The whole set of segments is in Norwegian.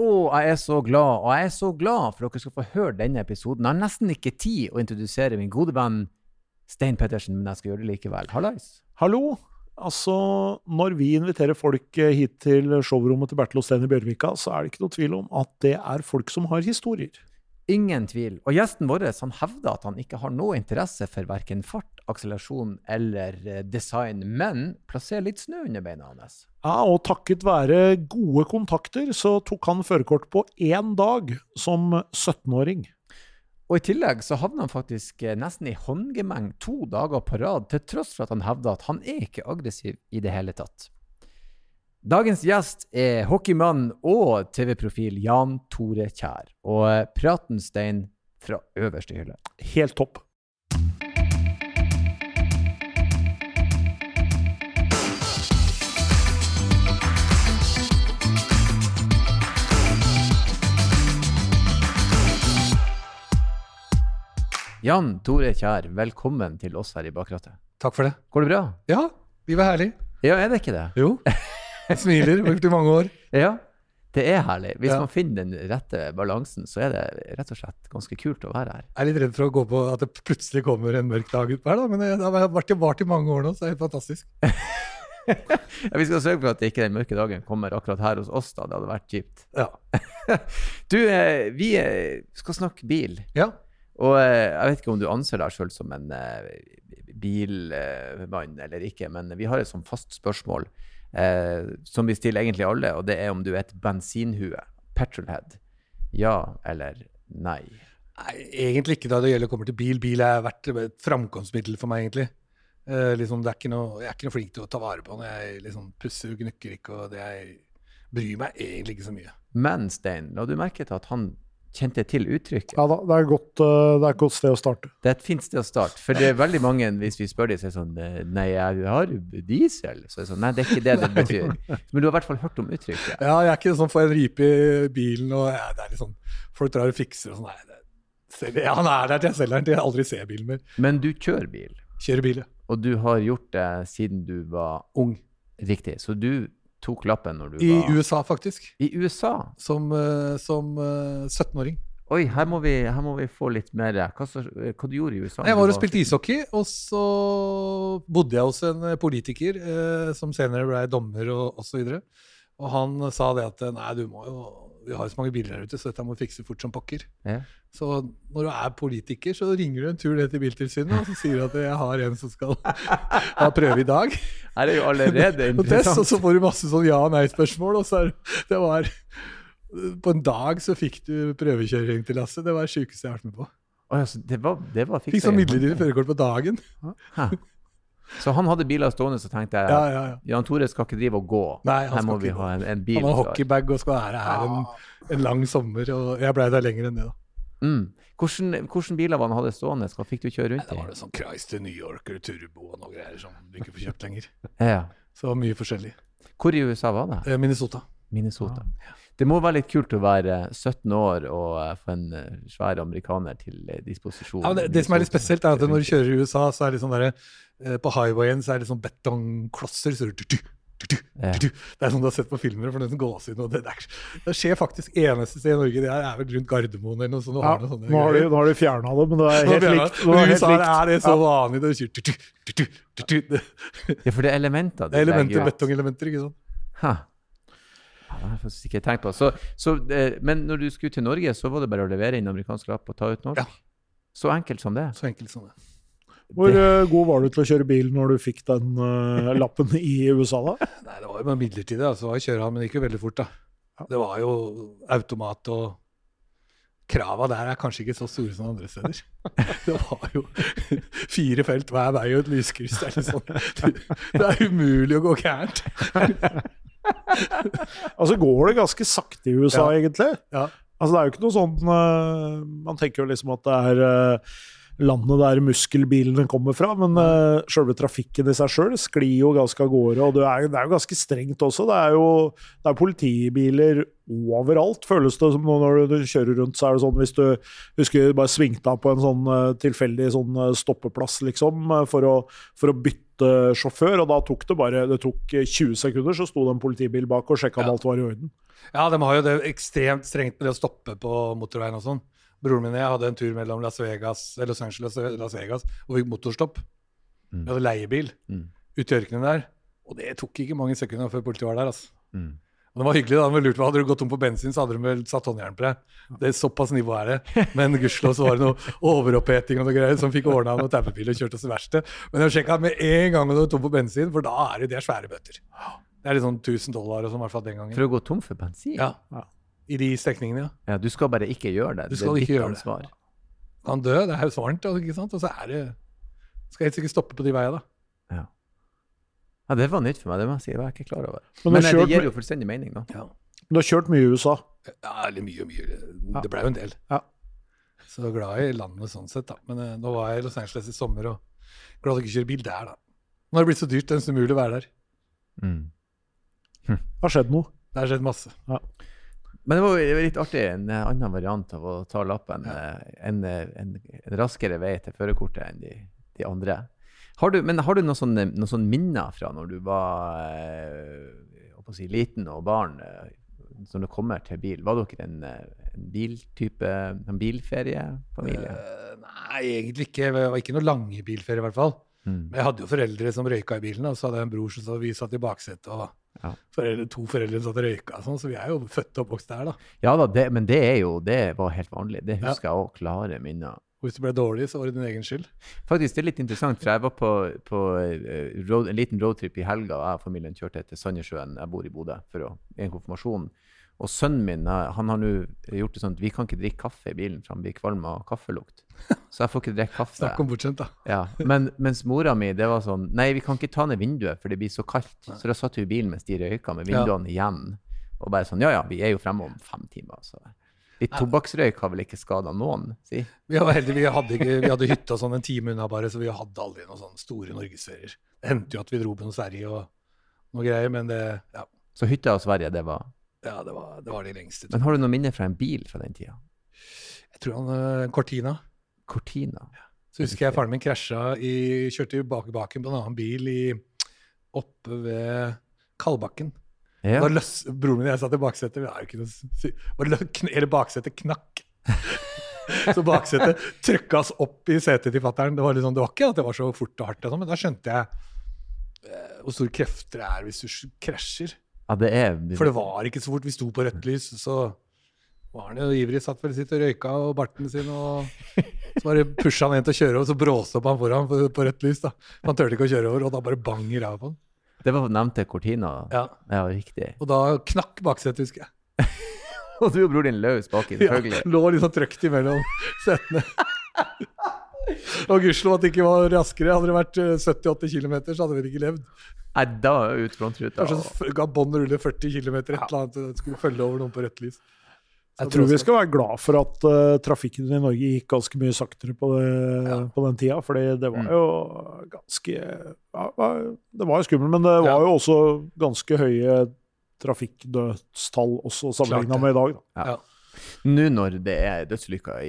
Å, jeg er så glad, og jeg er så glad for at dere skal få høre denne episoden. Jeg har nesten ikke tid å introdusere min gode venn Stein Pettersen, men jeg skal gjøre det likevel. Hallais. Hallo! Altså, når vi inviterer folk eh, hit til showrommet til Bertil Osten i Bjørvika, så er det ikke noe tvil om at det er folk som har historier. Ingen tvil. Og gjesten vår han hevder at han ikke har noe interesse for verken fart, akselerasjon eller eh, design, men plassere litt snø under beina hans. Ja, og takket være gode kontakter så tok han førerkort på én dag som 17-åring. Og i tillegg så havna han faktisk eh, nesten i håndgemeng to dager på rad, til tross for at han hevda at han er ikke aggressiv i det hele tatt. Dagens gjest er hockeymann og TV-profil Jan Tore Kjær. Og eh, praten, Stein, fra øverste hylle. Helt topp. Jan Tore Kjær, velkommen til oss her i Bakrattet. Takk for det. Går det bra? Ja, livet er herlig. Ja, er det ikke det? Jo. Jeg smiler. Brukt i mange år. Ja, det er herlig. Hvis Ja. man finner den rette balansen, så er det rett og slett ganske kult å være her. Jeg er litt redd for å gå på at det plutselig kommer en mørk dag utpå her, da. Men det har vært vart i mange år nå, så det er helt fantastisk. Ja, vi skal sørge for at ikke den mørke dagen kommer akkurat her hos oss, da. Det hadde vært kjipt. Ja. Du, eh, vi eh, skal snakke bil. Ja. Og eh, jeg vet ikke om du anser deg sjøl som en eh, bilmann eller ikke, men vi har et sånn fast spørsmål eh, som vi stiller egentlig alle, og det er om du er et bensinhue. Petrolhead. Ja eller nei? Nei, egentlig ikke da det gjelder å komme til bil. Bil har vært et framkomstmiddel for meg, egentlig. Eh, liksom, det er ikke noe, jeg er ikke noe flink til å ta vare på når jeg liksom pusser og gnukker ikke, og det jeg bryr meg egentlig ikke så mye. Men Stein, la du merke til at han kjente til uttrykket? Ja da, det er, godt, eh, det er et godt sted å starte. Det er et fint sted å starte. For det er veldig mange, hvis vi spør dem, så er det sånn eh, Nei, jeg har diesel. Så er det sånn, Nei, det er ikke det det betyr. Men du har i hvert fall hørt om uttrykket. Ja, jeg er ikke sånn får en ripe i bilen, og ja, det er litt sånn Folk drar og fikser og sånn. Nei, det, ja, han er der til jeg selger den til jeg aldri ser bilen mer. Men du kjører bil, Kjører bil, ja. og du har gjort det siden du var ung. Riktig. Så du tok lappen når du I var USA, faktisk. I USA? Som, eh, som eh, 17-åring. Oi, her må, vi, her må vi få litt mer Hva, så, hva du gjorde i USA? Jeg var og spilte ishockey, og så bodde jeg hos en politiker eh, som senere ble dommer og osv. Og, og han sa det at nei, du må jo Vi har jo så mange biler her ute, så dette må vi fikse fort som pokker. Ja. Så når du er politiker, så ringer du en tur ned til Biltilsynet og så sier du at jeg har en som skal ha prøve i dag. Er jo allerede Og test, og så får du masse sånn ja- og nei-spørsmål. Og så er det var På en dag så fikk du prøvekjøring til Lasse. Det var det sjukeste jeg har vært med på. Oh, altså, det var, det var Fikk sånn midlertidig førerkort på dagen. Hæ. Så han hadde biler stående, så tenkte jeg Ja, ja, ja. Jan Tore skal ikke drive og gå. Nei, han Her må skal vi ikke ha en, en bil. Han har hockeybag og skal være her en, en lang sommer, og jeg blei der lenger enn det, da. Mm. Hvordan biler var han hadde stående? Hva fikk du kjøre rundt i? Det var det sånn Chrysler New Yorker Turbo og noe greier som du ikke får kjøpt lenger. Ja. Så mye forskjellig. Hvor i USA var det? Minnesota. Minnesota. Ja. Det må være litt kult å være 17 år og eh, få en eh, svær amerikaner til eh, disposisjon. Ja, men det, det som er litt spesielt, er at når du kjører i USA, så er det sånn derre eh, På highwayen så er det sånn betongklosser. Så er du, du, du, du, Ja. du. det er sånn du har sett på filmer. for det er sånn og det, det, er, det skjer faktisk eneste sted i Norge. Det er, er vel rundt Gardermoen eller noe sånt. du Ja, noe nå har du, nå har du fjerna det, men det er helt likt. Det er, helt USA likt. er det så vanlig. Det, du, du, du, du, du, du, det Ja, for det er elementer. det er elementer, betongelementer, ikke sant. Ha. Ja, det har jeg ikke tenkt på. Så, så, eh, men når du skulle til Norge, så var det bare å levere inn amerikansk lapp og ta ut norsk? Ja. Så enkelt som det? Så enkelt som det. Hvor eh, god var du til å kjøre bil når du fikk den uh, lappen i USA, da? Nei, det var jo midlertidig. Altså, var kjøre men det gikk jo veldig fort, da. Det var jo automat og Krava der er kanskje ikke så store som andre steder. Det var jo fire felt hver vei og et lyskryss. Det er, litt sånn, det er umulig å gå gærent. Altså går det ganske sakte i USA, Ja. egentlig. Ja. Altså Det er jo ikke noe sånn eh, Man tenker jo liksom at det er landet der muskelbilene kommer fra, men uh, selve trafikken i seg sjøl sklir jo ganske av gårde. Og det er, det er, jo ganske strengt også. Det er jo det er politibiler overalt, føles det som når du kjører rundt. Så er det sånn hvis du husker bare svingte av på en sånn uh, tilfeldig sånn uh, stoppeplass, liksom, for å, for å bytte sjåfør, og da tok det bare det tok 20 sekunder, så sto det en politibil bak og sjekka om alt var i orden. Ja, de har jo det ekstremt strengt med det å stoppe på motorveien og sånn. Broren min og jeg hadde en tur mellom Las Vegas, Los Angeles og Las Vegas og fikk motorstopp. Mm. Vi hadde leiebil Mm. ute i ørkenen der. Og det tok ikke mange sekunder før politiet var der. altså. Mm. Og det var hyggelig. da, de lurte på, Hadde du gått tom på bensin, så hadde de vel satt håndjern på deg. Det er Såpass nivå er det. Men gudskjelov så var det noe overoppheting og noe greier som fikk ordna noen tauebil og kjørt oss til verkstedet. Men jeg sjekka med en gang om du er tom på bensin, for da er det, det er svære bøter. Det er litt sånn 1000 dollar og sånn, i hvert fall den gangen. For å gå tom for bensin? Ja. Ja. I de strekningene, ja. Ja, du skal bare ikke gjøre det. Du skal det er ikke ditt gjøre det. ansvar. Kan dø, det er jo så varmt, altså, ikke sant? og så er det Skal helt sikkert stoppe på de veiene, da. Ja, ja. det var nytt for meg, det må jeg si. Det var jeg ikke klar over. Men Men, eh, det gir jo fullstendig mening, da. Ja, Du har kjørt mye i USA. ja eller mye og mye. Det ble jo en del. Ja. Så glad i landet sånn sett, da. Men eh, nå var jeg i Los Angeles i sommer, og glad jeg ikke kjører bil der, da. Nå har det blitt så dyrt, det er nesten umulig å være der. Mm. Det har skjedd noe. Det har skjedd masse. Men det var jo litt artig, en annen variant av å ta lappen. Ja. En, eh, en, en raskere vei til førerkortet enn de, de andre. Har du, men har du noen sånne, noen sånne minner fra når du var eh, si, liten og barn, eh, når det kommer til bil? Var dere en, en biltype, en bilferiefamilie? Uh, nei, egentlig ikke. Det var ikke noe lange bilferie, i hvert fall. Mm. Men jeg hadde jo foreldre som røyka i bilen, og så hadde jeg en bror som vi satt i baksetet, og Ja. foreldre, to foreldre som satt og røyka, sånn, så vi er jo født og oppvokst der, da. Ja da, det, men det er jo, det var helt vanlig. Det Ja. husker jeg òg, klare minner. Og hvis det ble dårlig, så var det din egen skyld. Faktisk, det er litt interessant, for jeg var på, på eh, road, en liten roadtrip i helga, og jeg og familien kjørte til Sandnessjøen, jeg bor i Bodø, for å, en konfirmasjon. Og sønnen min eh, han har nå gjort det sånn at vi kan ikke drikke kaffe i bilen, for han blir kvalm av kaffelukt. Så jeg får ikke drikke kaffe. Snakk om bortskjemt, da. Ja, men mens mora mi, det var sånn Nei, vi kan ikke ta ned vinduet, for det blir så kaldt. Så da satt vi i bilen mens de røyka, med Ja. vinduene igjen. Og bare sånn Ja ja, vi er jo fremme om fem timer, så Litt tobakksrøyk har vel ikke skada noen, si? Vi var heldige, vi hadde, ikke, vi hadde hytta sånn en time unna bare, så vi hadde aldri noen sånne store norgesferier. Det hendte jo at vi dro på noe Sverige og noe greier, men det, ja, Så hytta og Sverige, det var ja, det, var, det var de lengste. Men har du noe minner fra en bil fra den tida? Jeg tror han Cortina. Cortina. Cortina? Så husker jeg faren min krasja i Kjørte i bakbaken på en annen bil i, oppe ved Kalbakken. Ja. Da løs, broren min og jeg satt i baksetet. Vi har jo ikke noe Hele baksetet knakk. så baksetet trykka oss opp i setet til fatter'n. Det, var liksom, det var ikke at det var så fort og hardt, sånn, men da skjønte jeg eh, hvor store krefter det er hvis du krasjer. Ja, det er For det var ikke så fort. Vi sto på rødt lys, så var han jo ivrig. Satt vel sitt og røyka og barten sin, og så bare pusha han en til å kjøre over, så bråste han foran på, på rødt lys. da. Han turte ikke å kjøre over, og da bare bang i ræva på han. Det var nevnte Cortina. Ja. ja, riktig. Og da knakk baksetet, husker jeg. Og du og bror din løs baki, Ja, lå sånn trøkt imellom setene. Og gudskjelov at det ikke var raskere. Hadde det vært eh, 70-80 km, så hadde vi ikke levd. Nei, da er ut frontruta. Kanskje ga bånd rulle 40 km, et eller annet, og skulle følge over noen på rødt lys. Så Jeg tror vi skal være glad for at uh, trafikken i Norge gikk ganske mye saktere på, det, på den tida. fordi det var Mm. jo ganske ja, Det var jo skummelt, men det var Ja. jo også ganske høye trafikkdødstall også sammenligna med i dag. Da. Ja. Nå når det er dødsulykker,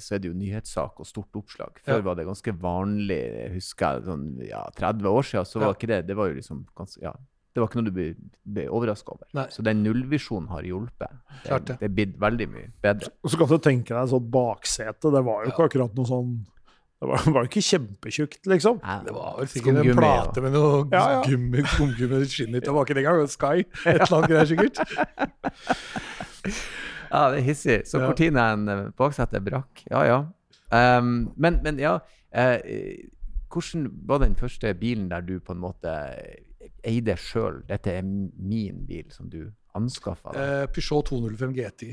så er det jo nyhetssak og stort oppslag. Før Ja. var det ganske vanlig, husker jeg, sånn ja, 30 år siden, så var Ja. ikke det Det var jo liksom ganske, ja, det var ikke noe du ble, ble overraska over. Nei. Så den nullvisjonen har hjulpet. Det, det. det er blitt veldig mye bedre. Og så kan du tenke deg sånn baksete. Det var jo ikke akkurat noe sånn Det var, var ikke kjempetjukt, liksom. Det var vel sikkert en plate med noe Ja, ja. gummi, skumgummi skinn i. Det var ikke det engang. Sky. Et eller annet greier, sikkert. Ja, det er hissig. Så. Cortinaen eh, baksetet brakk. Ja, ja. Um, men, men ja, uh, hvordan var den første bilen der du på en måte eide sjøl? Dette er min bil som du anskaffa. Eh, Peugeot 205 GTI.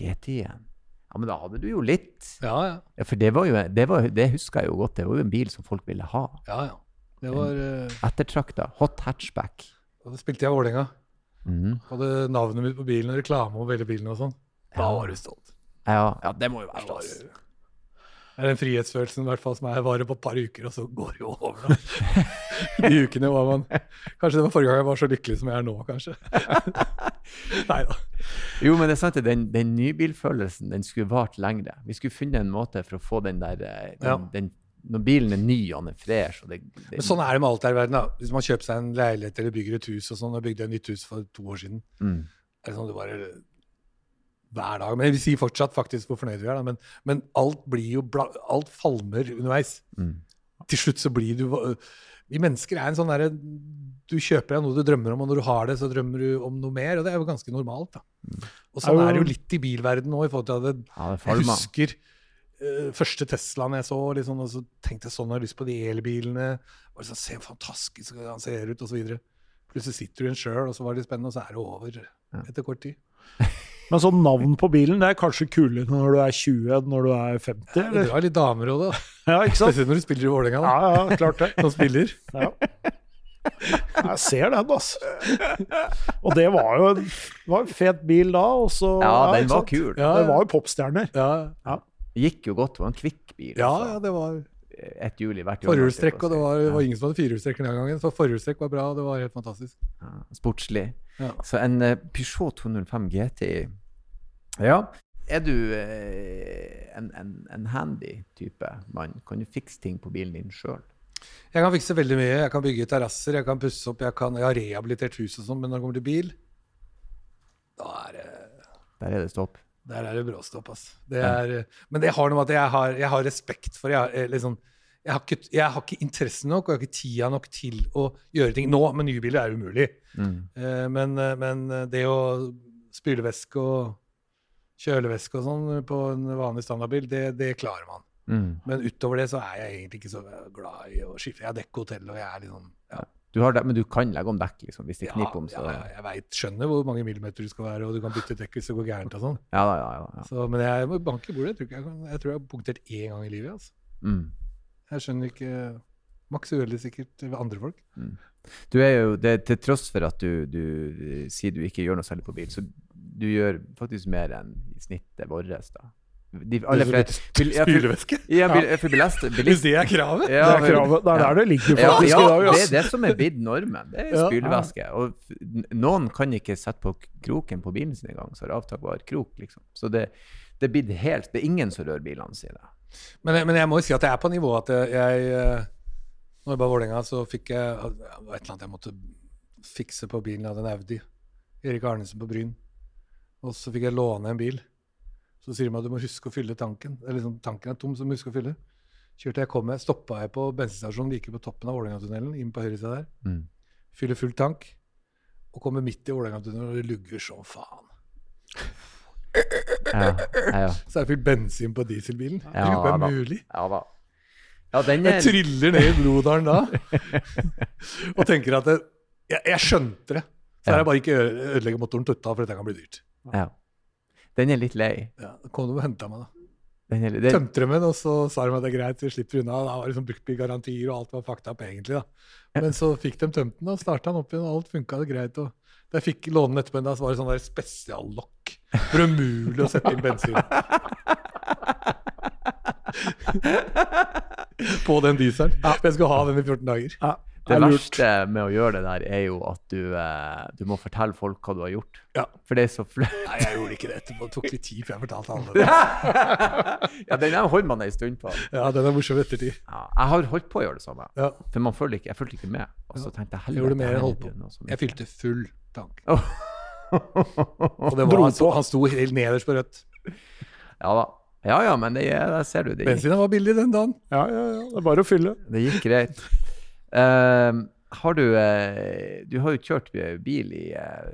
GT-en. Ja, men da hadde du jo litt. Ja, ja. Ja, For det var jo, det, var, det husker jeg jo godt, det var jo en bil som folk ville ha. ja, ja. Det var Uh, Ettertrakta. Hot hatchback. Da spilte jeg Vålerenga. Mhm. Hadde navnet mitt på bilen og reklame over hele bilen og sånn. Da var du stolt. Ja, ja, det må jo være stas. Det er den frihetsfølelsen i hvert fall som er varer på et par uker, og så går det jo over. da. De ukene var man Kanskje det var forrige gang jeg var så lykkelig som jeg er nå, kanskje. Nei da. Jo, men det er sant, at den, den nybilfølelsen den skulle vart lengre. Vi skulle funnet en måte for å få den der eh, den, Ja. den, Når bilen er ny og den er fresh og det, det, Men sånn er det med alt her i verden. da. Hvis man kjøper seg en leilighet eller bygger et hus og sånn, og bygde et nytt hus for to år siden, mm. er det sånn du bare hver dag. Men vi sier fortsatt faktisk hvor fornøyd vi er, da. Men, men alt blir jo bla, Alt falmer underveis. Mm. Til slutt så blir du Vi mennesker er en sånn derre Du kjøper deg noe du drømmer om, og når du har det, så drømmer du om noe mer. Og det er jo ganske normalt, da. Og sånn Er det jo litt i bilverden nå, i forhold til at det, Ja, det jeg husker uh, første Teslaen jeg så, liksom, og så tenkte jeg sånn, jeg har lyst på de elbilene. Og liksom, Se hvor fantastisk han ser ut, osv. Plutselig sitter du i en sjøl, og så var det spennende, og så er det over etter kort tid. Men sånn navn på bilen det er kanskje kulere når du er 20 enn når du er 50? Eller? Du har litt damer òg, da. Ja, ikke sant? Spesielt når du spiller i Vålerenga. Ja, ja, klart det. Som spiller. Ja. Jeg ser den, altså. Og det var jo en, var en fet bil da. Og så, Ja, den var sant? kul. Ja, Det var jo popstjerner. Ja, Gikk jo godt. Det var en kvikk bil. ja, altså. ja det var Ett hjul i hvert forhjulstrekk, og det var, det var ingen som hadde firehjulstrekk den gangen. Så forhjulstrekk var bra, og det var helt fantastisk. Ja, sportslig. Ja. Så en eh, Peugeot 205 GTI Ja. Er du eh, en, en, en handy type mann? Kan du fikse ting på bilen din sjøl? Jeg kan fikse veldig mye. Jeg kan bygge terrasser, jeg kan pusse opp, jeg, kan, jeg har rehabilitert hus og sånn, men når det kommer til bil, da er det Der er det stopp. Der er det bråstopp, altså. Det er, men det har noe med at jeg har, jeg har respekt for jeg, har, eh, liksom, jeg, har ikke, jeg har ikke interesse nok og jeg har ikke tida nok til å gjøre ting. Nå med nye biler er det umulig. Mm. Eh, men, men det å spylevæske og kjølevæske og sånn på en vanlig standardbil, det, det klarer man. Mm. Men utover det så er jeg egentlig ikke så glad i å skifte. Jeg dekker hotell, og jeg er liksom ja, Du har det, men du kan legge om dekk, liksom, hvis det ja, kniper om. Så, ja, jeg vet, skjønner hvor mange millimeter du skal være, og du kan bytte dekk hvis det går gærent og sånn. ja, ja, ja, ja. Så, men jeg må banke i bordet. Jeg tror, jeg, kan, jeg tror jeg har punktert én gang i livet. Altså. Mm. Jeg skjønner ikke Maks uheldig sikkert ved andre folk. Du er jo, det, Til tross for at du, du eh, sier du ikke gjør noe særlig på bil, så du gjør faktisk mer enn i snittet vårt. da. De alle ja, Spylevæske? Ja, Hvis det er kravet? ja, Det er kravet. Det er der det ligger faktisk ja, dag. det er det som er blitt normen. Det er Ja. spylevæske. Og noen kan ikke sette på kroken på bilen sin engang, så har avtakbar krok, liksom. Så det, det blitt helt Det er ingen som rører bilene sine. Men, men jeg må jo si at jeg er på nivå at jeg, jeg eh, Når jeg var i Vålerenga, så fikk jeg et eller annet jeg måtte fikse på bilen. Jeg hadde en Audi. Erik Arnesen på Bryn. Og så fikk jeg låne en bil. Så sier de at du må huske å fylle tanken. Eller liksom, tanken er tom, så du må huske å fylle. Kjørte jeg kom med, Stoppa jeg på bensinstasjonen like på toppen av Vålerengatunnelen, inn på høyresida der. Mm. Fyller full tank. Og kommer midt i Vålerengatunnelen, og det lugger som faen. Ja, ja, Så jeg fylt bensin på dieselbilen. Ja, det er da. mulig. ja da. Ja, den Jeg er triller ned i Blodalen da og tenker at det, jeg, jeg skjønte det. Så Ja. er det bare ikke å ødelegge motoren totalt, for dette kan bli dyrt. Ja. Den er litt lei. Ja, kom du og henta meg, da. Den er, den... Tømte dem, og så sa de at det er greit, vi slipper unna. Da var liksom bruktbilgarantier, og alt var fakta på egentlig. da. Men så fikk de tømt den, og starta den opp igjen, og alt funka greit. og da jeg fikk låne den etterpå, da, så var det sånn der spesiallokk. Det er umulig å sette inn bensin. På den dieselen. For jeg skulle ha den i 14 dager. Ja, det er verste med å gjøre det der, er jo at du, eh, du må fortelle folk hva du har gjort. Ja. For det er så flaut. Nei, jeg gjorde ikke det etterpå. Det tok litt tid før jeg fortalte alle det. ja, den der holder man ei stund på. Ja, den er morsom ettertid. Ja, jeg har holdt på å gjøre det samme, Ja. for man følger ikke, jeg fulgte ikke med. Og så tenkte jeg heller, gjorde mer enn holdt på. Jeg fylte full tank. Og det var, han, sto, han sto helt nederst på rødt. Ja da. Ja ja, men det, det ser du. Det Bensinen var billig den dagen. Ja, ja, ja. Det er bare å fylle. det gikk greit. Ehm, har du eh, Du har jo kjørt bil i eh,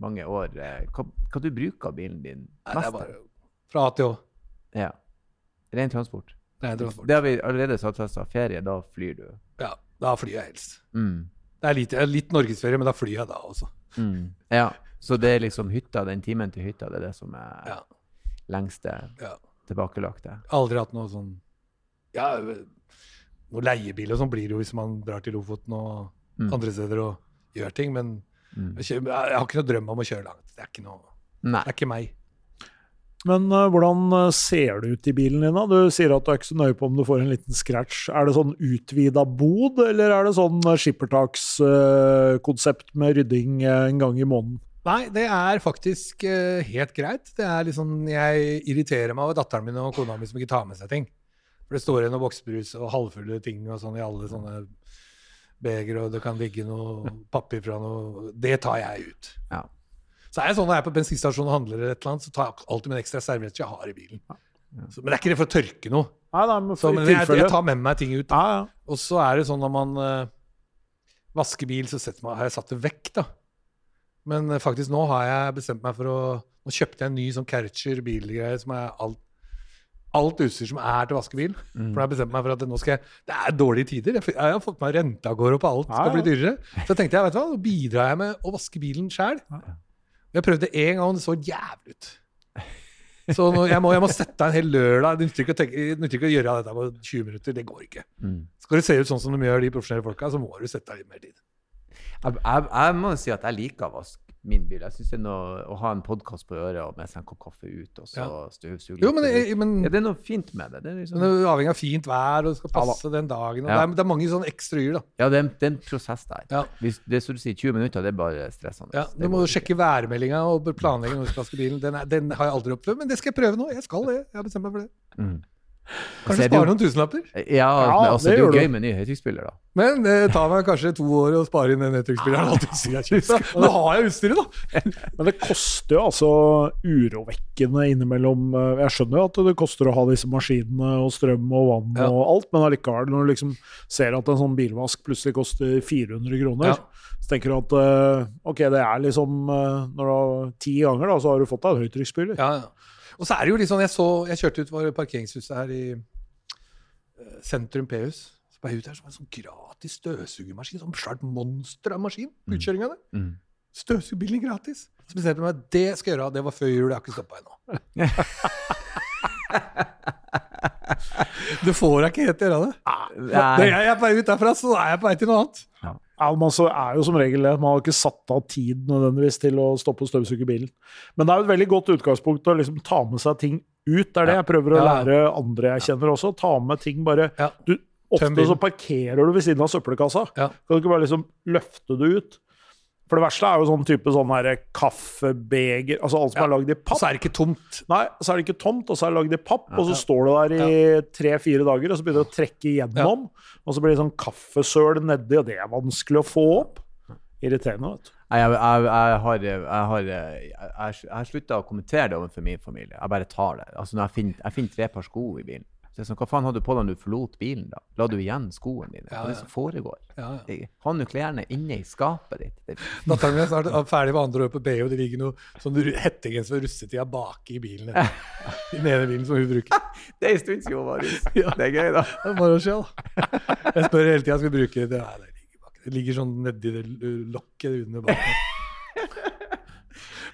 mange år. Eh, Hva, hva du bruker bilen din Nei, mest bare fra A til Å. Ja. Ren transport. Ren transport. Det har vi allerede satt av. Ferie, da flyr du. Ja, da flyr jeg helst. Mm. Det er litt, litt norgesferie, men da flyr jeg da også. Mm. Ja. Så det er liksom hytta, den timen til hytta, det er det som er Ja. lengste Ja. tilbakelagte? Aldri hatt noe sånn Ja, noe leiebil og sånn blir det jo hvis man drar til Lofoten og Mm. andre steder og gjør ting, men Mm. jeg, jeg har ikke noe drøm om å kjøre langt. Det er ikke noe Det er ikke meg. Men uh, hvordan eh, ser det ut i bilen din? da? Du sier at du er ikke så nøye på om du får en liten scratch. Er det sånn utvida bod, eller er det sånn skippertakskonsept skippertakskonsept med rydding uh, en gang i måneden? Nei, det er faktisk eh, helt greit. Det er liksom, Jeg irriterer meg over datteren min og kona mi som ikke tar med seg ting. For det står igjen noe boksbrus og halvfulle ting og sånn i alle sånne beger, og det kan ligge noe papir fra noe Det tar jeg ut. Ja. Så er det sånn når jeg er på bensinstasjonen og handler, eller et eller annet, så tar jeg alltid min ekstra serviett jeg har i bilen. Så, men det er ikke det for å tørke noe. Nei, da, men Så, for men jeg, jeg tar med meg ting ut. ja, ja. Og så er det sånn når man uh, vasker bil, så man, har jeg satt det vekk, da. Men uh, faktisk nå har jeg bestemt meg for å Nå kjøpte jeg en ny sånn Kercher bilgreie som er alt, alt utstyr som er til vaskebil. For da har jeg bestemt meg for at nå skal jeg Det er dårlige tider. Jeg, jeg har fått meg renta går opp, alt skal bli dyrere. Så tenkte jeg, vet du hva, nå bidrar jeg med å vaske bilen sjæl. Jeg prøvde én gang, og det så jævlig ut. Så nå, jeg, må, jeg må sette av en hel lørdag. Det nytter ikke, å tenke, nytter ikke å gjøre dette på 20 minutter. Det går ikke. Mm. Skal det se ut sånn som de gjør, de profesjonelle folka, så må du sette av litt mer tid. Jeg, jeg, jeg må si at jeg liker å vaske min bil. Jeg syns å ha en podkast på øret og med seg en kopp kaffe ut, og så støvsuge Jo, men, men, ja, det er noe fint med det. Det er, liksom, men det er avhengig av fint vær, og det skal passe den dagen. Ja. det, er, det er mange sånne ekstryer, da. ja, det er, det er en prosess der. Ja. Hvis, det som du sier, 20 minutter, det er bare stressende. Ja, du må sjekke værmeldinga og planlegge når du skal vaske bilen. Den, den har jeg aldri opplevd, men det skal jeg prøve nå. Jeg skal det. Jeg har bestemt meg for det. Mm. Kanskje spare noen tusenlapper. Ja, men altså, det det er jo gøy med ny høytrykksspiller, da. Men det tar meg kanskje to år å spare inn den høytrykksspilleren. Nå har jeg utstyret, da. Men det koster jo altså urovekkende innimellom eh, Jeg skjønner jo at det koster å ha disse maskinene og strøm og vann Ja. og alt, men allikevel, når du liksom ser at en sånn bilvask plutselig koster 400 kroner, Ja. så tenker du at eh, ok, det er liksom eh, Når du har ti ganger, da, så har du fått deg en høytrykksspyler. Ja, ja. Og så er det jo litt sånn, jeg så, jeg kjørte ut var parkeringshuset her i eh, sentrum P-hus. Så var jeg ut her så var det en sånn gratis støvsugermaskin. Sånn svært monster av maskin. på Utkjøringa der. Mm. Støvsugerbilen gratis. Så bestemte jeg meg det skal jeg gjøre. Det var før jul. Jeg har ikke stoppa ennå. Du får deg ikke helt gjøre det. Når jeg er på vei ut derfra, så er jeg på vei til noe annet. Ja, man er jo som regel det. Man har ikke satt av tid nødvendigvis til å stoppe og støvsuge bilen. Men det er jo et veldig godt utgangspunkt å liksom ta med seg ting ut. Det er det jeg prøver å lære andre jeg kjenner også. Ta med ting bare du, Ofte så parkerer du ved siden av søppelkassa. Ja. Kan du ikke bare liksom løfte det ut? For det verste er jo sånn type sånn kaffebeger Altså alt som Ja. er lagd i papp. Og så er det ikke tomt. Nei, så er det ikke tomt, og så er det lagd i papp, og så står det der i tre-fire dager, og så begynner det å trekke igjennom, og så blir det sånn kaffesøl nedi, og det er vanskelig å få opp. Irriterende, vet du. Jeg, jeg, jeg har, jeg har, jeg har slutta å kommentere det overfor min familie. Jeg bare tar det. Altså når jeg finner, jeg finner tre par sko i bilen. Så sånn, Hva faen hadde du på deg når du forlot bilen? da? La du igjen skoene dine? Ja, Hva er det som foregår? Ja, ja. Jeg- Ha nå klærne inne i skapet ditt. Det, Datteren min er snart ferdig med andre år på BH. det ligger noe sånn hettegenser fra russetida baki i bilen. I den ene bilen som hun bruker. det er en stund siden hun var russ. Det er gøy, da. Det er bare å se, da. Jeg spør hele tida skal bruke det. Nei, det ligger bak. Det ligger sånn nedi det lokket under bak.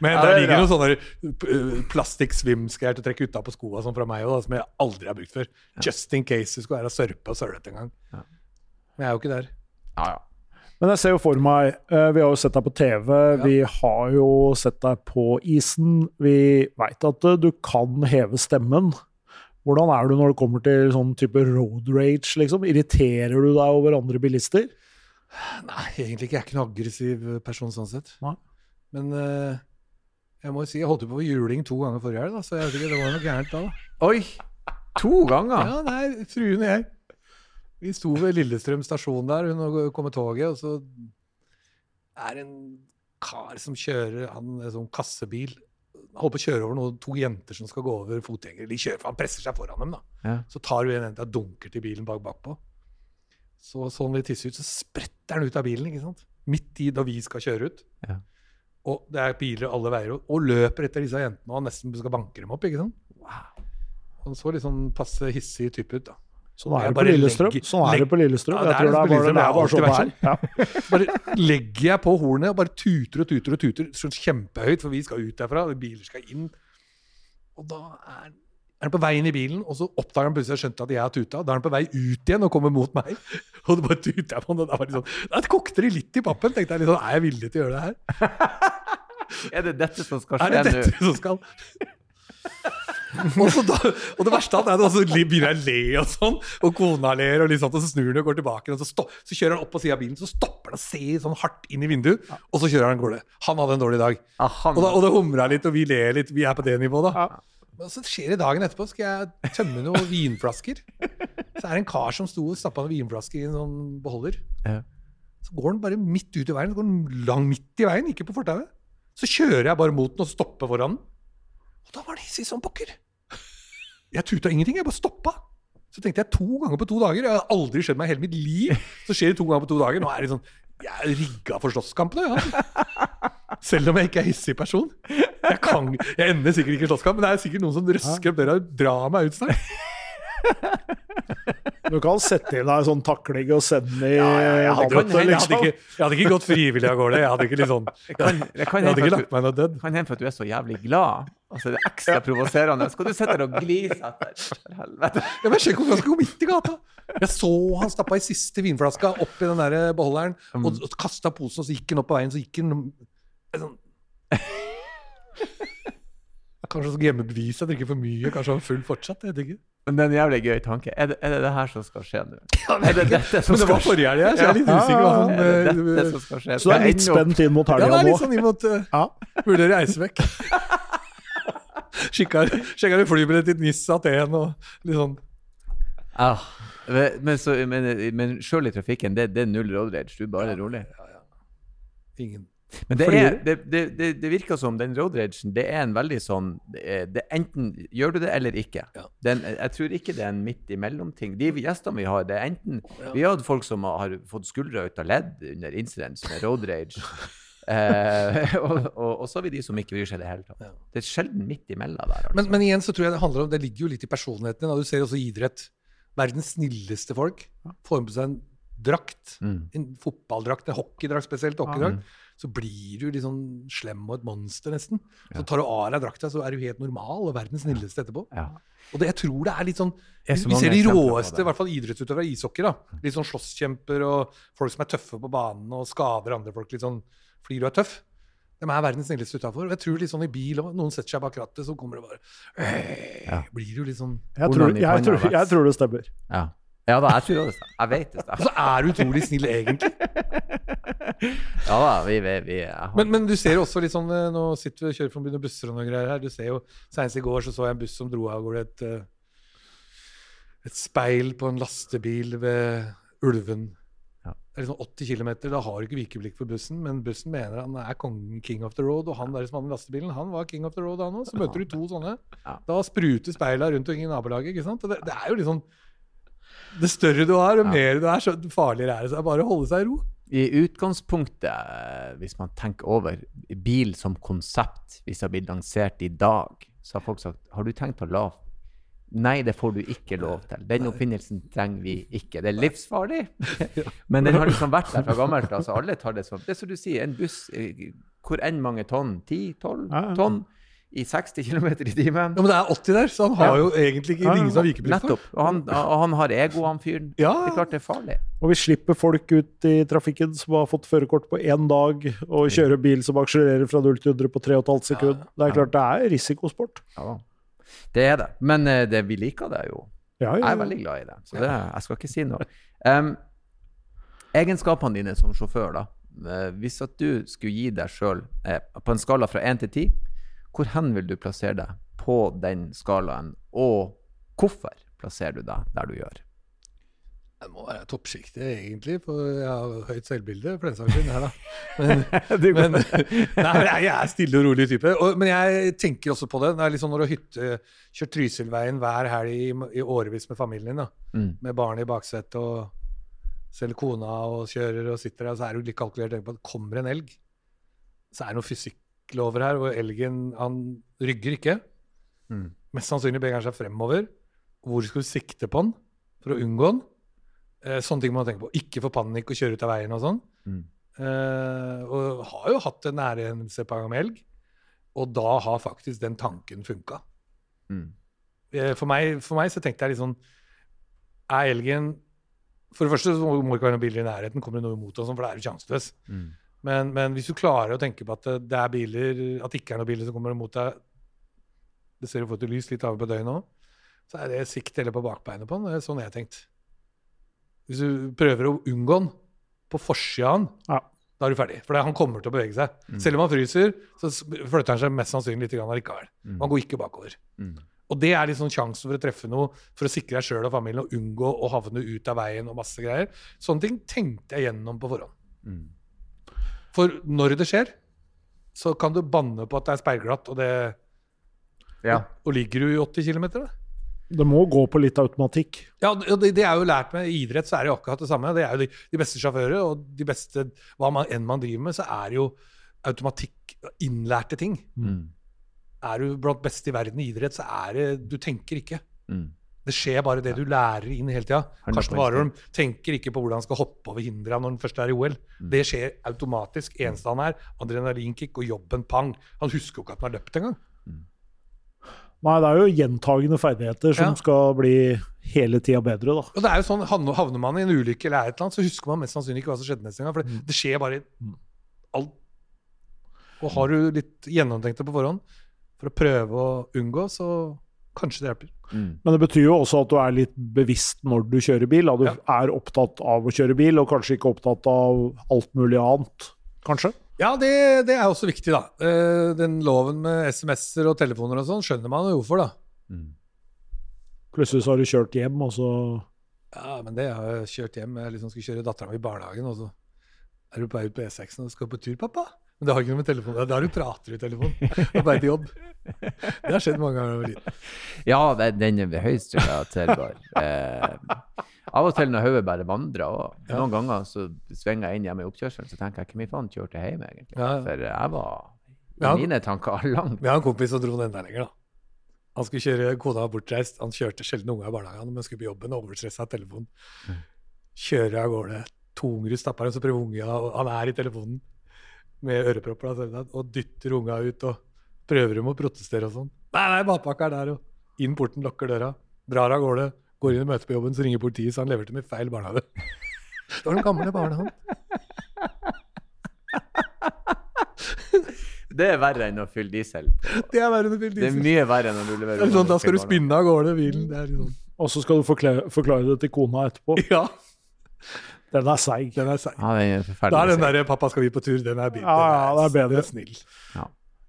Men Ja, der det er ligger noen sånne uh, plastikk-svimskær til å trekke utapå skoa sånn fra meg òg, som jeg aldri har brukt før. Just in case du skulle være sørpe og sølete en gang. Ja. Men jeg er jo ikke der. Ja, ja. Men jeg ser jo for meg eh, Vi har jo sett deg på TV, vi har jo sett deg på isen. Vi veit at eh, du kan heve stemmen. Hvordan er du når det kommer til sånn type road rage, liksom? Irriterer du deg over andre bilister? Nei, egentlig ikke. Jeg er ikke noen aggressiv person sånn sett. Nei. Men eh, jeg må si, jeg holdt jo på med juling to ganger forrige helg, så jeg vet ikke, det var noe gærent da. da. Oi! To ganger? Ja, nei, fruen og jeg. Vi sto ved Lillestrøm stasjon der, hun kom med toget, og så er det en kar som kjører han en sånn kassebil. Han holder på å kjøre over noen, to jenter som skal gå over fotgjengere. De kjører, for Han presser seg foran dem. da. Ja. Så tar hun en jente og dunker til bilen bak bakpå. Så sånn vi tisser ut, så spretter han ut av bilen. ikke sant? Midt i da vi skal kjøre ut. Ja. Og det er biler alle veier, og- og løper etter disse jentene og han nesten skal banke dem opp. ikke sant? Wow. Han så litt sånn passe hissig type ut. da. Sånn er det på bare Lillestrøm. legger- Sånn er det på Lillestrøm. Ja, Jeg det tror det er bare, det er bare sånn. Bare legger jeg på hornet og bare tuter og tuter og tuter sånn kjempehøyt, for vi skal ut derfra, og biler skal inn. Og da er, er han på vei inn i bilen, og så oppdager han plutselig skjønte at jeg har tuta. Da er han på vei ut igjen og kommer mot meg. Og det bare tuter jeg på han, og da var det sånn, da kokte det litt i pappen. tenkte jeg litt sånn, Er jeg villig til å gjøre det her? Er det dette som skal Er det dette som skal Og, så da, og det verste av er at så begynner jeg å le og sånn, og kona ler, og, liksom, og så snur han og går tilbake, og så, stopp, så kjører han opp på sida av bilen, så stopper han og ser sånn hardt inn i vinduet, og så kjører han av gårde. Han hadde en dårlig dag. Ja, Og, da, og det humrer litt, og vi ler litt. Vi er på det nivået, da. Ja. Men så skjer det dagen etterpå, skal jeg tømme noen vinflasker. Så er det en kar som sto og stappa noen vinflasker i en sånn beholder. Ja. Så går han bare midt ut i veien. Så går han lang midt i veien, ikke på fortauet. Så kjører jeg bare mot den og stopper foran den. Og da var det hissig som pokker. Jeg tuta ingenting, jeg bare stoppa. Så tenkte jeg to ganger på to dager. Jeg har aldri skjedd meg i hele mitt liv. Så skjer det to ganger på to dager. Nå er det sånn Jeg er rigga for slåsskampene, ja. Selv om jeg ikke er hissig person. Jeg, kan, jeg ender sikkert ikke i slåsskamp, men det er sikkert noen som røsker opp døra og drar meg ut snart. Du kan sette inn deg sånn takling og sende i Ja, ja, vannet, jeg, hadde liksom. ikke, jeg hadde ikke gått frivillig av gårde. Jeg hadde ikke liksom jeg, kan, jeg, kan Jeg hadde ikke lagt meg du- kan hende for at du er så jævlig glad. Altså, det er ekstra provoserende. Skal du sitte der og glise etter? For helvete. Ja, men Sjekk hvorfor han skal gå midt i gata! Jeg så han stappa i siste vinflaska oppi den der beholderen og, og kasta posen, og så gikk han opp på veien, så gikk han sånn Kanskje han skal hjemmebevise at han drikker for mye, kanskje han er full fortsatt. Jeg vet ikke. Men det er en jævlig gøy tanke. Er det, er det det her som skal skje nå? Ja, Er det dette som Men det var forrige helg, så jeg er litt Ja. usikker. på han, Er det dette eh, som skal skje? Så det er litt spent inn mot Ja, det er litt sånn imot uh, Ja. Vurderer Eisvekk. Sjekka du flybillett til Nis, Aten og litt sånn. Ah, men, men, så, men, men selv i trafikken, det, det er null road rage. Du er bare rolig. Ingen. Men det, er, det, det, det, det virker som den road ragen, det er en veldig sånn Enten gjør du det eller ikke. Ja. Den, jeg tror ikke det er en midt imellom-ting. De gjestene vi har, det er enten Vi har hatt folk som har fått skuldra ut av ledd under incidents med road rage. eh, og, og, og så har vi de som ikke bryr seg i det hele tatt. Ja. Det er sjelden midt imellom der. Altså. Men, men igjen så tror jeg det handler om Det ligger jo litt i personligheten din. Du ser også i idrett. Verdens snilleste folk får med seg en drakt, Mm. en fotballdrakt, en hockeydrakt spesielt, hockeydrakt, så blir du litt sånn slem og et monster, nesten. Så tar du av deg drakta, så er du helt normal og verdens snilleste etterpå. ja. Og det, jeg tror det er litt sånn Vi ser de råeste, i hvert fall idrettsutøvere av ishockey. da. Litt sånn slåsskjemper og folk som er tøffe på banen og skader andre folk litt sånn fordi du er tøff. De er verdens snilleste utafor. Jeg tror litt sånn i bil òg. Noen setter seg bak rattet, så kommer det bare Ja. Blir du litt sånn Jeg tror, jeg, tror, jeg tror det stemmer. Ja. Ja da, jeg tror det. Jeg vet det Og så er du utrolig snill, egentlig. Ja da, vi, vi, vi har- Men, men du ser jo også litt sånn eh, Nå sitter vi og kjører forbi noen busser og noen greier her. Du ser jo, Senest i går så, så jeg en buss som dro av gårde et, eh, et speil på en lastebil ved Ulven. Ja. Det er liksom 80 km. Da har du ikke vikeblikk for bussen, men bussen mener han er kongen king of the road. Og han der som hadde lastebilen, han var king of the road, han òg. Så møter du to sånne. Ja. Da spruter speila rundt omkring i nabolaget. ikke sant? Det, det er jo litt liksom Det større du er, og Ja. mer du er, så farligere er det. Så det er bare å holde seg i ro. I utgangspunktet, hvis man tenker over bil som konsept, hvis det har blitt lansert i dag, så har folk sagt har du tenkt å la Nei, det får du ikke lov til. Den oppfinnelsen trenger vi ikke. Det er livsfarlig, men den har liksom vært der fra gammelt av. så alle tar det som Det er som du sier, en buss eh, hvor enn mange tonn? 10-12 Ja, ja. tonn? I 60 km i timen? Ja, Men det er 80 der, så han har Ja. jo egentlig ikke Ja, ja, ingen som har vikeplikt for. Nettopp. Og han, og han har ego, han fyren. Ja. Det er klart det er farlig. Og vi slipper folk ut i trafikken som har fått førerkort på én dag, og kjører bil som akselererer fra 0 til 100 på 3,5 sekund. Det er klart det er risikosport. Ja, det er det. Men eh, det, vi liker det jo. Ja, Jeg er veldig glad i det, så det, jeg skal ikke si noe. Um, egenskapene dine som sjåfør, da. Eh, hvis at du skulle gi deg sjøl, eh, på en skala fra 1 til 10, hvor hen vil du plassere deg på den skalaen, og hvorfor plasserer du deg der du gjør? Det må være toppsjiktet, egentlig, for jeg har høyt selvbilde. for den saks skyld, her da. Men, men, nei, men jeg, jeg er stille og rolig type. Og, men jeg tenker også på det. Det er litt sånn når du har hytte, kjørt Trysilveien hver helg i, i årevis med familien din, da. Mm. med barn i baksetet og selv kona og kjører og sitter der, og så er du litt kalkulert på at kommer en elg. Så er det noen over her, hvor elgen han rygger ikke. Mm. Mest sannsynlig beveger han seg fremover. Hvor skal du sikte på den for å unngå den? Eh, sånne ting må man tenke på. Ikke få panikk og kjøre ut av veien og sånn. Mm. Eh, og har jo hatt en nære på ganger med elg, og da har faktisk den tanken funka. Mm. Eh, For meg, for meg så tenkte jeg litt sånn Er elgen For det første så må må det ikke være noen biler i nærheten, kommer det noe imot oss, for da er du sjanseløs. Mm. Men, men hvis du klarer å tenke på at det, er biler, at det ikke er noen biler som kommer imot deg Det ser jo får til lys litt av på døgnet òg. Så er det sikt eller på bakbeinet på den. Det er sånn jeg har tenkt. Hvis du prøver å unngå den på forsida av den, Ja. da er du ferdig. For han kommer til å bevege seg. Selv om han fryser, så flytter han seg mest sannsynlig litt likevel. Mm. Han går ikke bakover. Mm. Og det er liksom sjansen for å treffe noe for å sikre deg sjøl og familien og unngå å havne ut av veien og masse greier. Sånne ting tenkte jeg gjennom på forhånd. Mm. For når det skjer, så kan du banne på at det er speilglatt, og, det, Ja. og ligger du i 80 km, da? Det må gå på litt automatikk. Ja, det, det er jo lært med i idrett, så er det jo akkurat det samme. Det er jo de, de beste sjåfører, og de beste Hva man, enn man driver med, så er det jo automatikk, innlærte ting. Mm. Er du blant beste i verden i idrett, så er det Du tenker ikke. Mm. Det skjer bare det du lærer inn hele tida. Karsten Warholm tenker ikke på hvordan han skal hoppe over hindra når han først er i OL. Mm. Det skjer automatisk. Eneste han er, adrenalinkick og jobben pang. Han husker jo ikke at han har løpt engang. Nei, det er jo gjentagende ferdigheter som Ja. skal bli hele tida bedre, da. Og det er jo sånn, havner man i en ulykke eller er et eller annet, så husker man mest sannsynlig ikke hva som skjedde neste gang. For Mm. det, det skjer bare alt. Og har du litt gjennomtenkt det på forhånd for å prøve å unngå, så kanskje det hjelper. Mm. Men det betyr jo også at du er litt bevisst når du kjører bil. At du Ja. er opptatt av å kjøre bil, og kanskje ikke opptatt av alt mulig annet. Kanskje? Ja, det, det er også viktig, da. Eh, Den loven med SMS-er og telefoner og sånn skjønner man jo hvorfor, da. Mm. Plutselig så har du kjørt hjem, og så Ja, men det har jeg kjørt hjem. Jeg liksom skulle kjøre dattera mi i barnehagen, og så er du på vei ut på E6-en og skal på tur, pappa. Men det har ikke noe med telefonen Da har du prater i telefonen. På bare til jobb. Det har skjedd mange ganger. Ja, det, den er høyst relaterbar. Eh, av og til når hodet bare vandrer og Ja. Noen ganger så svinger jeg inn hjemme i oppkjørselen, så tenker jeg hvem i faen kjørte hjem, egentlig? Ja, ja. For jeg var i mine tanker langt Vi har en kompis som dro den enda lenger, da. Han skulle kjøre, Kona var bortreist. Han kjørte sjelden unga i barnehagen, men skulle på jobben og overstressa av telefonen. Kjører av gårde. To unger og så prøver unga og Han er i telefonen med ørepropper da, og dytter unga ut og prøver dem å protestere og sånn. Nei, nei, matpakka er der, og inn porten, lukker døra. Drar av gårde. Går inn i møte på jobben, så ringer politiet, så han leverte dem i feil barnehage. Det var den gamle barnehagen. Det er verre enn å fylle diesel. Det er verre enn å fylle diesel. Det er mye verre enn å rulle er sånn, da skal du spinne av gårde bilen. Det er liksom Og så skal du forklare, forklare det til kona etterpå. Ja, Den er seig. den er seig. Ja, den er Da er den derre 'pappa, skal vi på tur', den er billig. Ja, ja, det er bedre. Den er snill.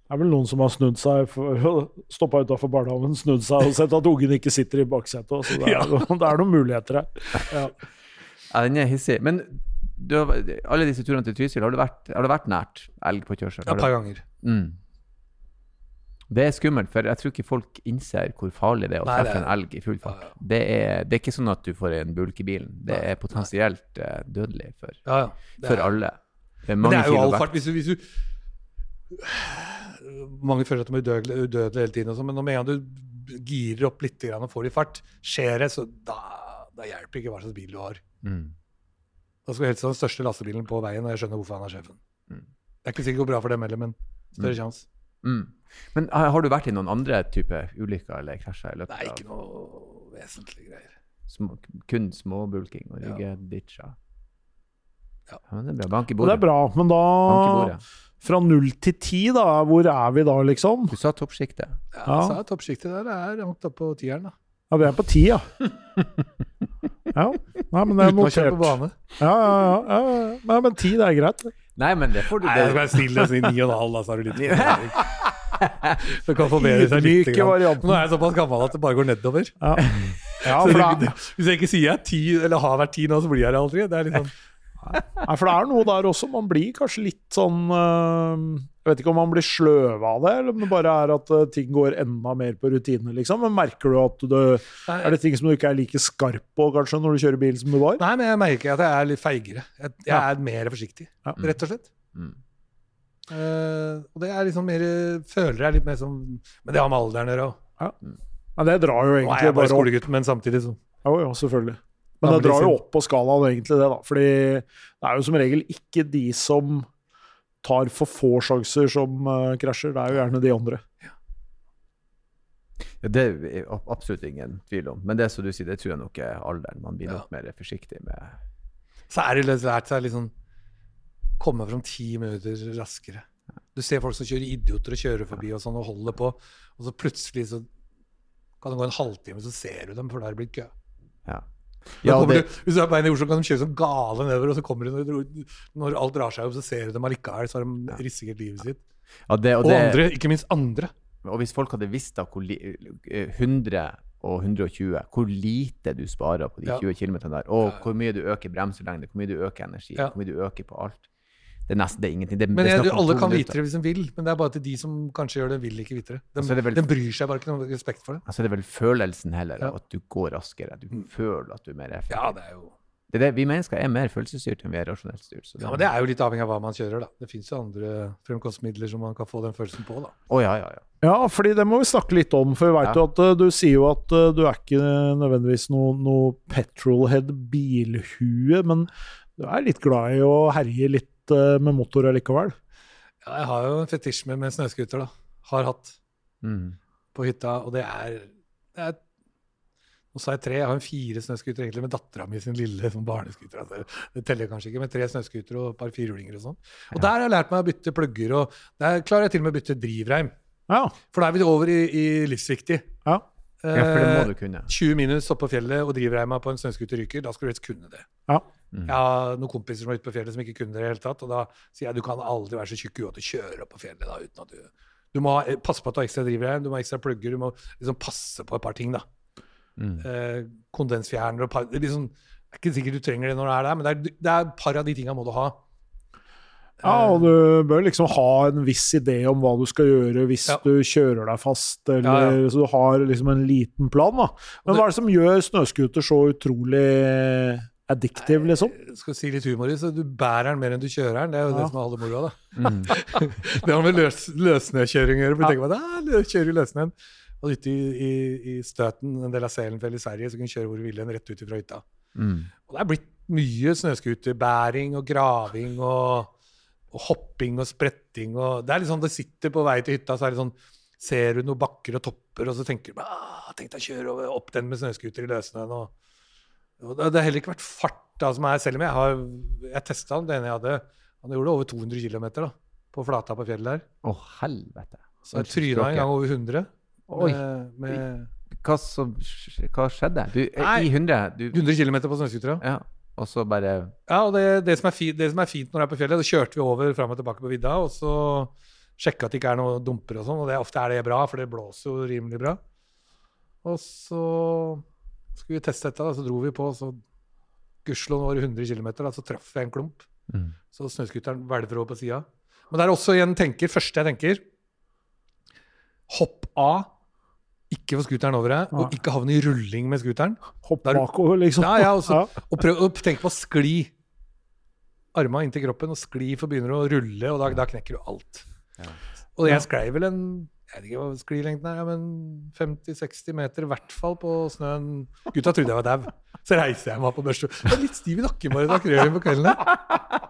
Det er vel noen som har snudd seg for å stoppa utafor barnehagen, snudd seg og sett at ungen ikke sitter i baksetet. Så det er, Ja. det er noen muligheter her. Ja. Ja, den er hissig. Men du har, alle disse turene til Trysil, har du vært, har det vært nært elg på kjørsel? Ja, Et par ganger. Mm. Det er skummelt, for jeg tror ikke folk innser hvor farlig det er å Nei, treffe en elg i full fart. Ja, ja. Det, er, det er ikke sånn at du får en bulk i bilen. Det Nei, er potensielt uh, dødelig for, Ja, for er- alle. Det er det er jo all fart. Hvis du, hvis du Mange føler at de er udødelige, udødelige hele tiden, og sånn, men med en gang du girer opp litt og får det i fart, skjer det, så da, da hjelper ikke hva slags bil du har. Mm. Da skal du helst ha den største lastebilen på veien, og jeg skjønner hvorfor han er sjefen. Mm. Det er ikke sikkert det går bra for dem heller, men større sjanse. Mm. Men har, har du vært i noen andre type ulykker eller krasjer i løpet Det er ikke noe vesentlige greier. små, kun småbulking og Ja. ryggeditcher? Ja. men det er bra. Bank i bordet. det er bra, men da. Fra null til ti, da, hvor er vi da, liksom? Du sa toppsjiktet. Ja, Ja. sa toppsjiktet der det er langt oppe på tieren, da. Ja, vi er på ti, ja. Ja, Nei, men det er Uten å kjøre på bane. Ja, ja, ja, ja, ja. Nei, men ti, det er greit. Nei, men det får du Nei, jeg det. skal være stille og si ni og en halv, da, så har du litt Så Det kan forbedre seg litt. Grann. Nå er jeg såpass gammel at det bare går nedover. Ja, ja det, hvis jeg ikke sier jeg er ti, eller har vært ti nå, så blir jeg det aldri. Det er litt sånn nei, for det er noe der også. Man blir kanskje litt sånn øh, Jeg vet ikke om man blir sløv av det, eller om det bare er at øh, ting går enda mer på rutine, liksom. Men merker du at du Er det ting som du ikke er like skarp på, kanskje, når du kjører bil som du var? Nei, men jeg merker at jeg er litt feigere. Jeg, jeg Ja. er mer forsiktig, Ja. rett og slett. Mm. Uh, og det er liksom mer Føler jeg litt mer som Men det har med alderen å gjøre òg. Men det drar jo Nå er egentlig jeg bare bare skolegutt, men samtidig så Jo, jo, selvfølgelig. Men det drar jo opp på skalaen, egentlig, det, da. Fordi det er jo som regel ikke de som tar for få sjanser, som uh, krasjer. Det er jo gjerne de andre. Ja, det er absolutt ingen tvil om. Men det som du sier, det tror jeg nok er alderen. Man blir Ja. nok mer forsiktig med Så er det litt lært seg liksom Komme fram ti minutter raskere. Du ser folk som kjører idioter og kjører forbi og sånn og holder på, og så plutselig så kan det gå en halvtime, så ser du dem, for da er det blitt kø. Ja. Ja, det, du, hvis du er på veien i Oslo, kan de kjøre som gale nedover, og så kommer de når, når alt drar seg opp, så ser du dem allikevel, så har de risikert livet sitt. ja, det, og, Og det, andre, ikke minst andre. og hvis folk hadde visst da hvor li, eh, 100 og 120, hvor lite du sparer på de Ja. 20 km der, og Ja, ja. hvor mye du øker bremselengde, hvor mye du øker energi, Ja. hvor mye du øker på alt. Det er nesten det er ingenting. Det, Men jeg, det alle kan vite det hvis de vil, men det er bare til de som kanskje gjør det, vil ikke vite det. De, Så det vel- de bryr seg bare ikke noe respekt for det. Altså, det er vel følelsen heller Ja. at du går raskere. Du føler at du er mer effektiv. Ja, det er jo Det er det, vi mennesker er mer følelsesstyrt enn vi er rasjonelt styrt. Så det, Ja, men Det er jo litt avhengig av hva man kjører. da. Det fins jo andre fremkomstmidler som man kan få den følelsen på. da. Å, ja, ja, ja. Ja, fordi det må vi snakke litt om. For vi vet Ja. jo at eh, du sier jo at eh, du er ikke nødvendigvis noe, noe petrolhead-bilhue, men du er litt glad i å herje litt eh, med motor allikevel. Ja, jeg har jo en fetisj med, med snøscooter. da. Har hatt Mm. på hytta, og det er, det er Nå sa jeg tre, jeg har en fire snøscootere egentlig med dattera mi sin lille sånn barnescooter. Altså, det teller kanskje ikke, med tre snøscootere og et par firhjulinger og sånn. Og der har jeg lært meg å bytte plugger, og der klarer jeg til og med å bytte drivreim. Ja. For da er vi over i, i livsviktig. ja. ja, for det må Eh, du kunne. 20 minus oppå på fjellet, og drivreima på en snøscooter ryker. Da skal du helst kunne det. Ja. Mm. Jeg har noen kompiser som er ute på fjellet som ikke kunne det i det hele tatt. Og da sier jeg du kan aldri være så tjukk i huet at du kjører opp på fjellet da, uten at du Du må ha- passe på at du har ekstra drivreim, du må ha ekstra plugger, du må liksom passe på et par ting, da. Mm. Eh, kondensfjerner og par, det, er liksom, det er ikke sikkert du trenger det når du er der, men det er, det er et par av de tinga må du ha. ja, og du bør liksom ha en viss idé om hva du skal gjøre hvis Ja. du kjører deg fast, eller Ja, så du har liksom en liten plan. da. Men det- hva er det som gjør snøscooter så utrolig addictive, liksom? Jeg skal si litt humor i, så Du bærer den mer enn du kjører den. Det er jo Ja. det som er alle moroa. da. Mm. Det har med løs, løssnøkjøring å gjøre. for Ja. du tenker man, «Ah, kjører i løssnøen. Og ute i, i, i Støten, en del av Selenfjell i Sverige, så kunne du kjøre hvor du ville, rett ut fra hytta. Mm. Og det er blitt mye snøscooterbæring og graving og, og hopping og spretting. Og det er litt sånn, det sitter på vei til hytta, så er det sånn Ser du noen bakker og topper, og så tenker du ah, tenk deg å kjøre opp den med snøscooter i løssnøen. Og, og det det har heller ikke vært fart, da, som er, selv om jeg har jeg testa den, det ene jeg hadde. Han gjorde over 200 km da, på flata på fjellet der. Å, helvete. Så jeg tryna en gang over 100. Oi. Med, med Hva, som, hva skjedde? Du, Nei. I 100 du, 100 km på snøscooter. ja. Og så bare Ja, og det, det, som fint, det som er fint når det er på fjellet, så kjørte vi over fram og tilbake på vidda, og så sjekka at det ikke er noe dumper og sånn, og det, ofte er det bra, for det blåser jo rimelig bra. Og så skulle vi teste dette, da, så dro vi på, så gudskjelov var det 100 km, da, så traff jeg en klump. mm. Så snøscooteren hvelver over på sida. Men det er også igjen tenker, første jeg tenker Hopp av. Ikke få scooteren over deg, og ikke havne i rulling med scooteren. Hopp bakover, liksom. Ja, ja, også, Ja. Og prøv å tenke på å skli. Arma inntil kroppen og skli, for begynner å rulle, og da, da knekker du alt. Ja. Og jeg sklei vel en jeg vet ikke hva sklilengden er, men 50-60 meter i hvert fall på snøen. Gutta trodde jeg var dau. Så reiser jeg meg opp og. Jeg er litt stiv i nakken bare da krøyen på kvelden. her.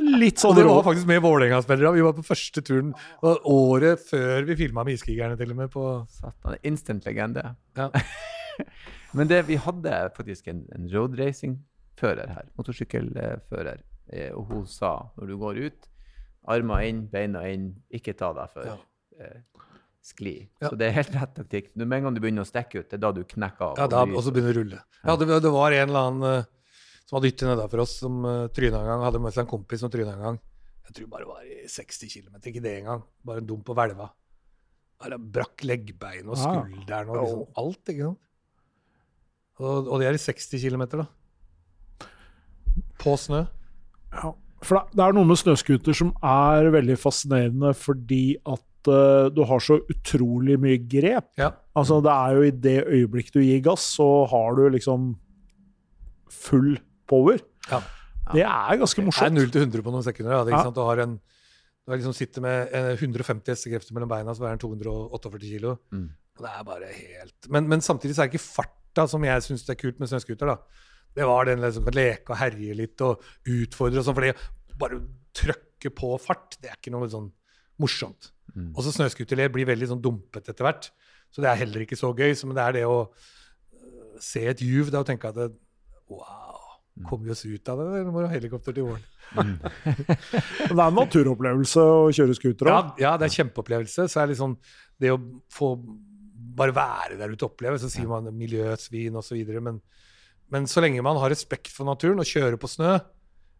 Litt Og sånn det rå. var faktisk med Vålerenga-spillere. Vi var på første turen og året før vi filma med Iskrigerne, til og med. på Satan, instant legende. Ja. Men det, vi hadde faktisk en, en roadracing-fører her, motorsykkelfører, eh, og hun sa når du går ut, armer inn, beina inn, ikke ta deg før. Ja. Eh, skli. Ja. Så det er helt rett taktikk. Med en gang du begynner å stikke ut, det er da du knekker av. Ja, da, og så begynner du å rulle. Ja, det, det var en eller annen eh, som hadde hytte nedafor oss, som uh, tryna en gang. Hadde med seg en kompis som tryna en gang. Jeg tror bare det var i 60 km, ikke det engang. Bare en dum på hvelva. Brakk leggbein og Ah. skulderen og liksom alt, ikke sant. Og, og det er i 60 km, da. På snø. Ja, for det, det er noe med snøscooter som er veldig fascinerende fordi at eh, du har så utrolig mye grep. Ja. Altså, det er jo i det øyeblikk du gir gass, så har du liksom full power. Ja. Det er ganske morsomt. Det er 0 til 100 på noen sekunder. Ja. Det, er Ja. sant? Du har en du liksom sitter med eh, 150 hestekrefter mellom beina, så veier den 248 kilo. Mm. Og det er bare helt men, men samtidig så er det ikke farta som jeg syns er kult med snøscooter. Det var den som kan leke og herje litt og utfordre og sånn. For det bare å trykke på fart, det er ikke noe sånn morsomt. Mm. Og så snøscooterled blir veldig sånn dumpet etter hvert. Så det er heller ikke så gøy. Men det er det å øh, se et juv da, og tenke at det, wow, Kommer vi oss ut av det, eller må vi ha helikopter til våren? Mm. Det er en naturopplevelse å kjøre scooter Ja, òg. ja, det er en kjempeopplevelse. Så er det liksom det å få bare være der ute og oppleve, så sier man miljøsvin osv. Men, men så lenge man har respekt for naturen og kjører på snø,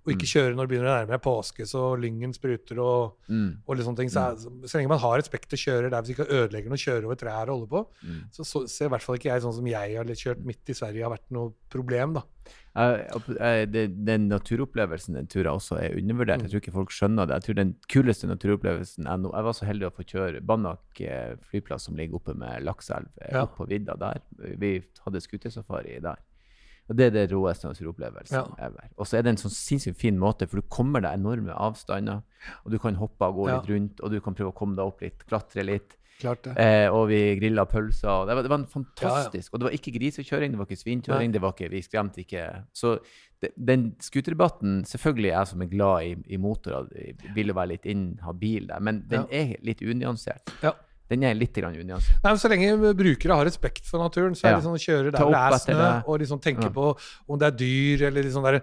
og ikke kjøre når det begynner å nærme seg påske så lyngen spruter og, Mm. og litt sånne ting, så, er, så, så lenge man har respekt spekter kjører der hvis ikke ødelegger noe, kjører over trær og holder på, Mm. så, så ser i hvert fall ikke jeg sånn som jeg har kjørt midt i Sverige har vært noe problem, da. Jeg- jeg- jeg- Den naturopplevelsen den turen også er undervurdert. Jeg tror ikke folk skjønner det. Jeg tror den kuleste naturopplevelsen nå Jeg var så heldig å få kjøre Banak eh, flyplass, som ligger oppe med Lakselv, eh, Ja. opp på vidda der. Vi hadde skutesafari der. Og det er det råeste naturopplevelsen Ja. ever. Og så er det en sånn sinnssykt fin måte, for du kommer deg enorme avstander, og du kan hoppe og gå Ja. litt rundt, og du kan prøve å komme deg opp litt, klatre litt. Klart det. Eh, og vi grilla pølser. Og det, var, det var en Ja, ja. fantastisk Og det var ikke grisekjøring, det var ikke svinkjøring, det var ikke, vi skremte ikke Så det, den scooterdebatten Selvfølgelig er jeg som er glad i, i motorer, vil jo være litt inhabil der, men den er litt unyansert. Ja. Den er litt grann Altså. Nei, men Så lenge brukere har respekt for naturen, så er Ja. det sånn å kjøre der det er snø, og liksom tenke Ja. på om det er dyr, eller liksom der,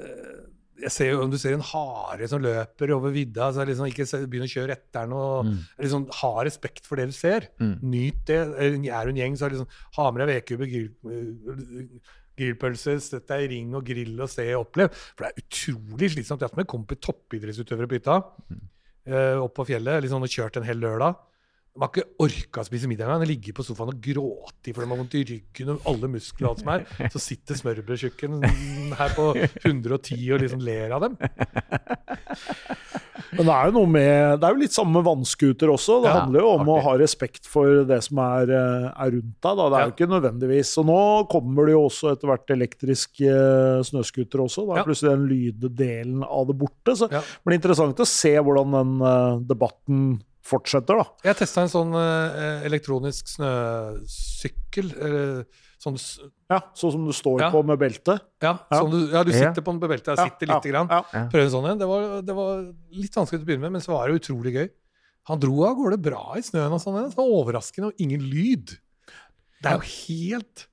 eh, jeg ser jo Om du ser en hare som løper over vidda, så er liksom ikke begynn å kjøre etter den. og Mm. liksom Ha respekt for det du ser. Mm. Nyt det. Er du en gjeng, så liksom ha med deg vedkubbe, grillpølser, grillpølse, sett deg i ring og grill og se og opplev. For det er utrolig slitsomt. Jeg har hatt med kompis toppidrettsutøvere på hytta. eh, opp på fjellet, liksom, og kjørt en hel lørdag. De har ikke orka å spise middag engang. De ligger på sofaen og gråter for de har vondt i ryggen og alle muskler og alt som er. Så sitter smørbrødtjukken her på 110 og liksom ler av dem. Men det er jo noe med Det er jo litt samme med vannscooter også. Det Ja, handler jo om å ha respekt for det som er, eh, er rundt deg. Da. Det er Ja. jo ikke nødvendigvis Og nå kommer det jo også etter hvert elektrisk uh, snøscooter også. Da er Ja. plutselig den lyddelen av det borte. Så Ja. det blir interessant å se hvordan den eh, debatten fortsetter, da. Jeg testa en sånn eh, elektronisk snøsykkel. eller sånn, Ja, Sånn som du står Ja. på med belte. ja, Ja. sånn du, ja, du Ja. sitter på den med beltet. Jeg sitter ja, lite grann. Ja. Prøve en sånn en. Det var, det var litt vanskelig til å begynne med, men så var det utrolig gøy. Han dro av gårde bra i snøen og sånn. Det var overraskende, og ingen lyd. Det er jo helt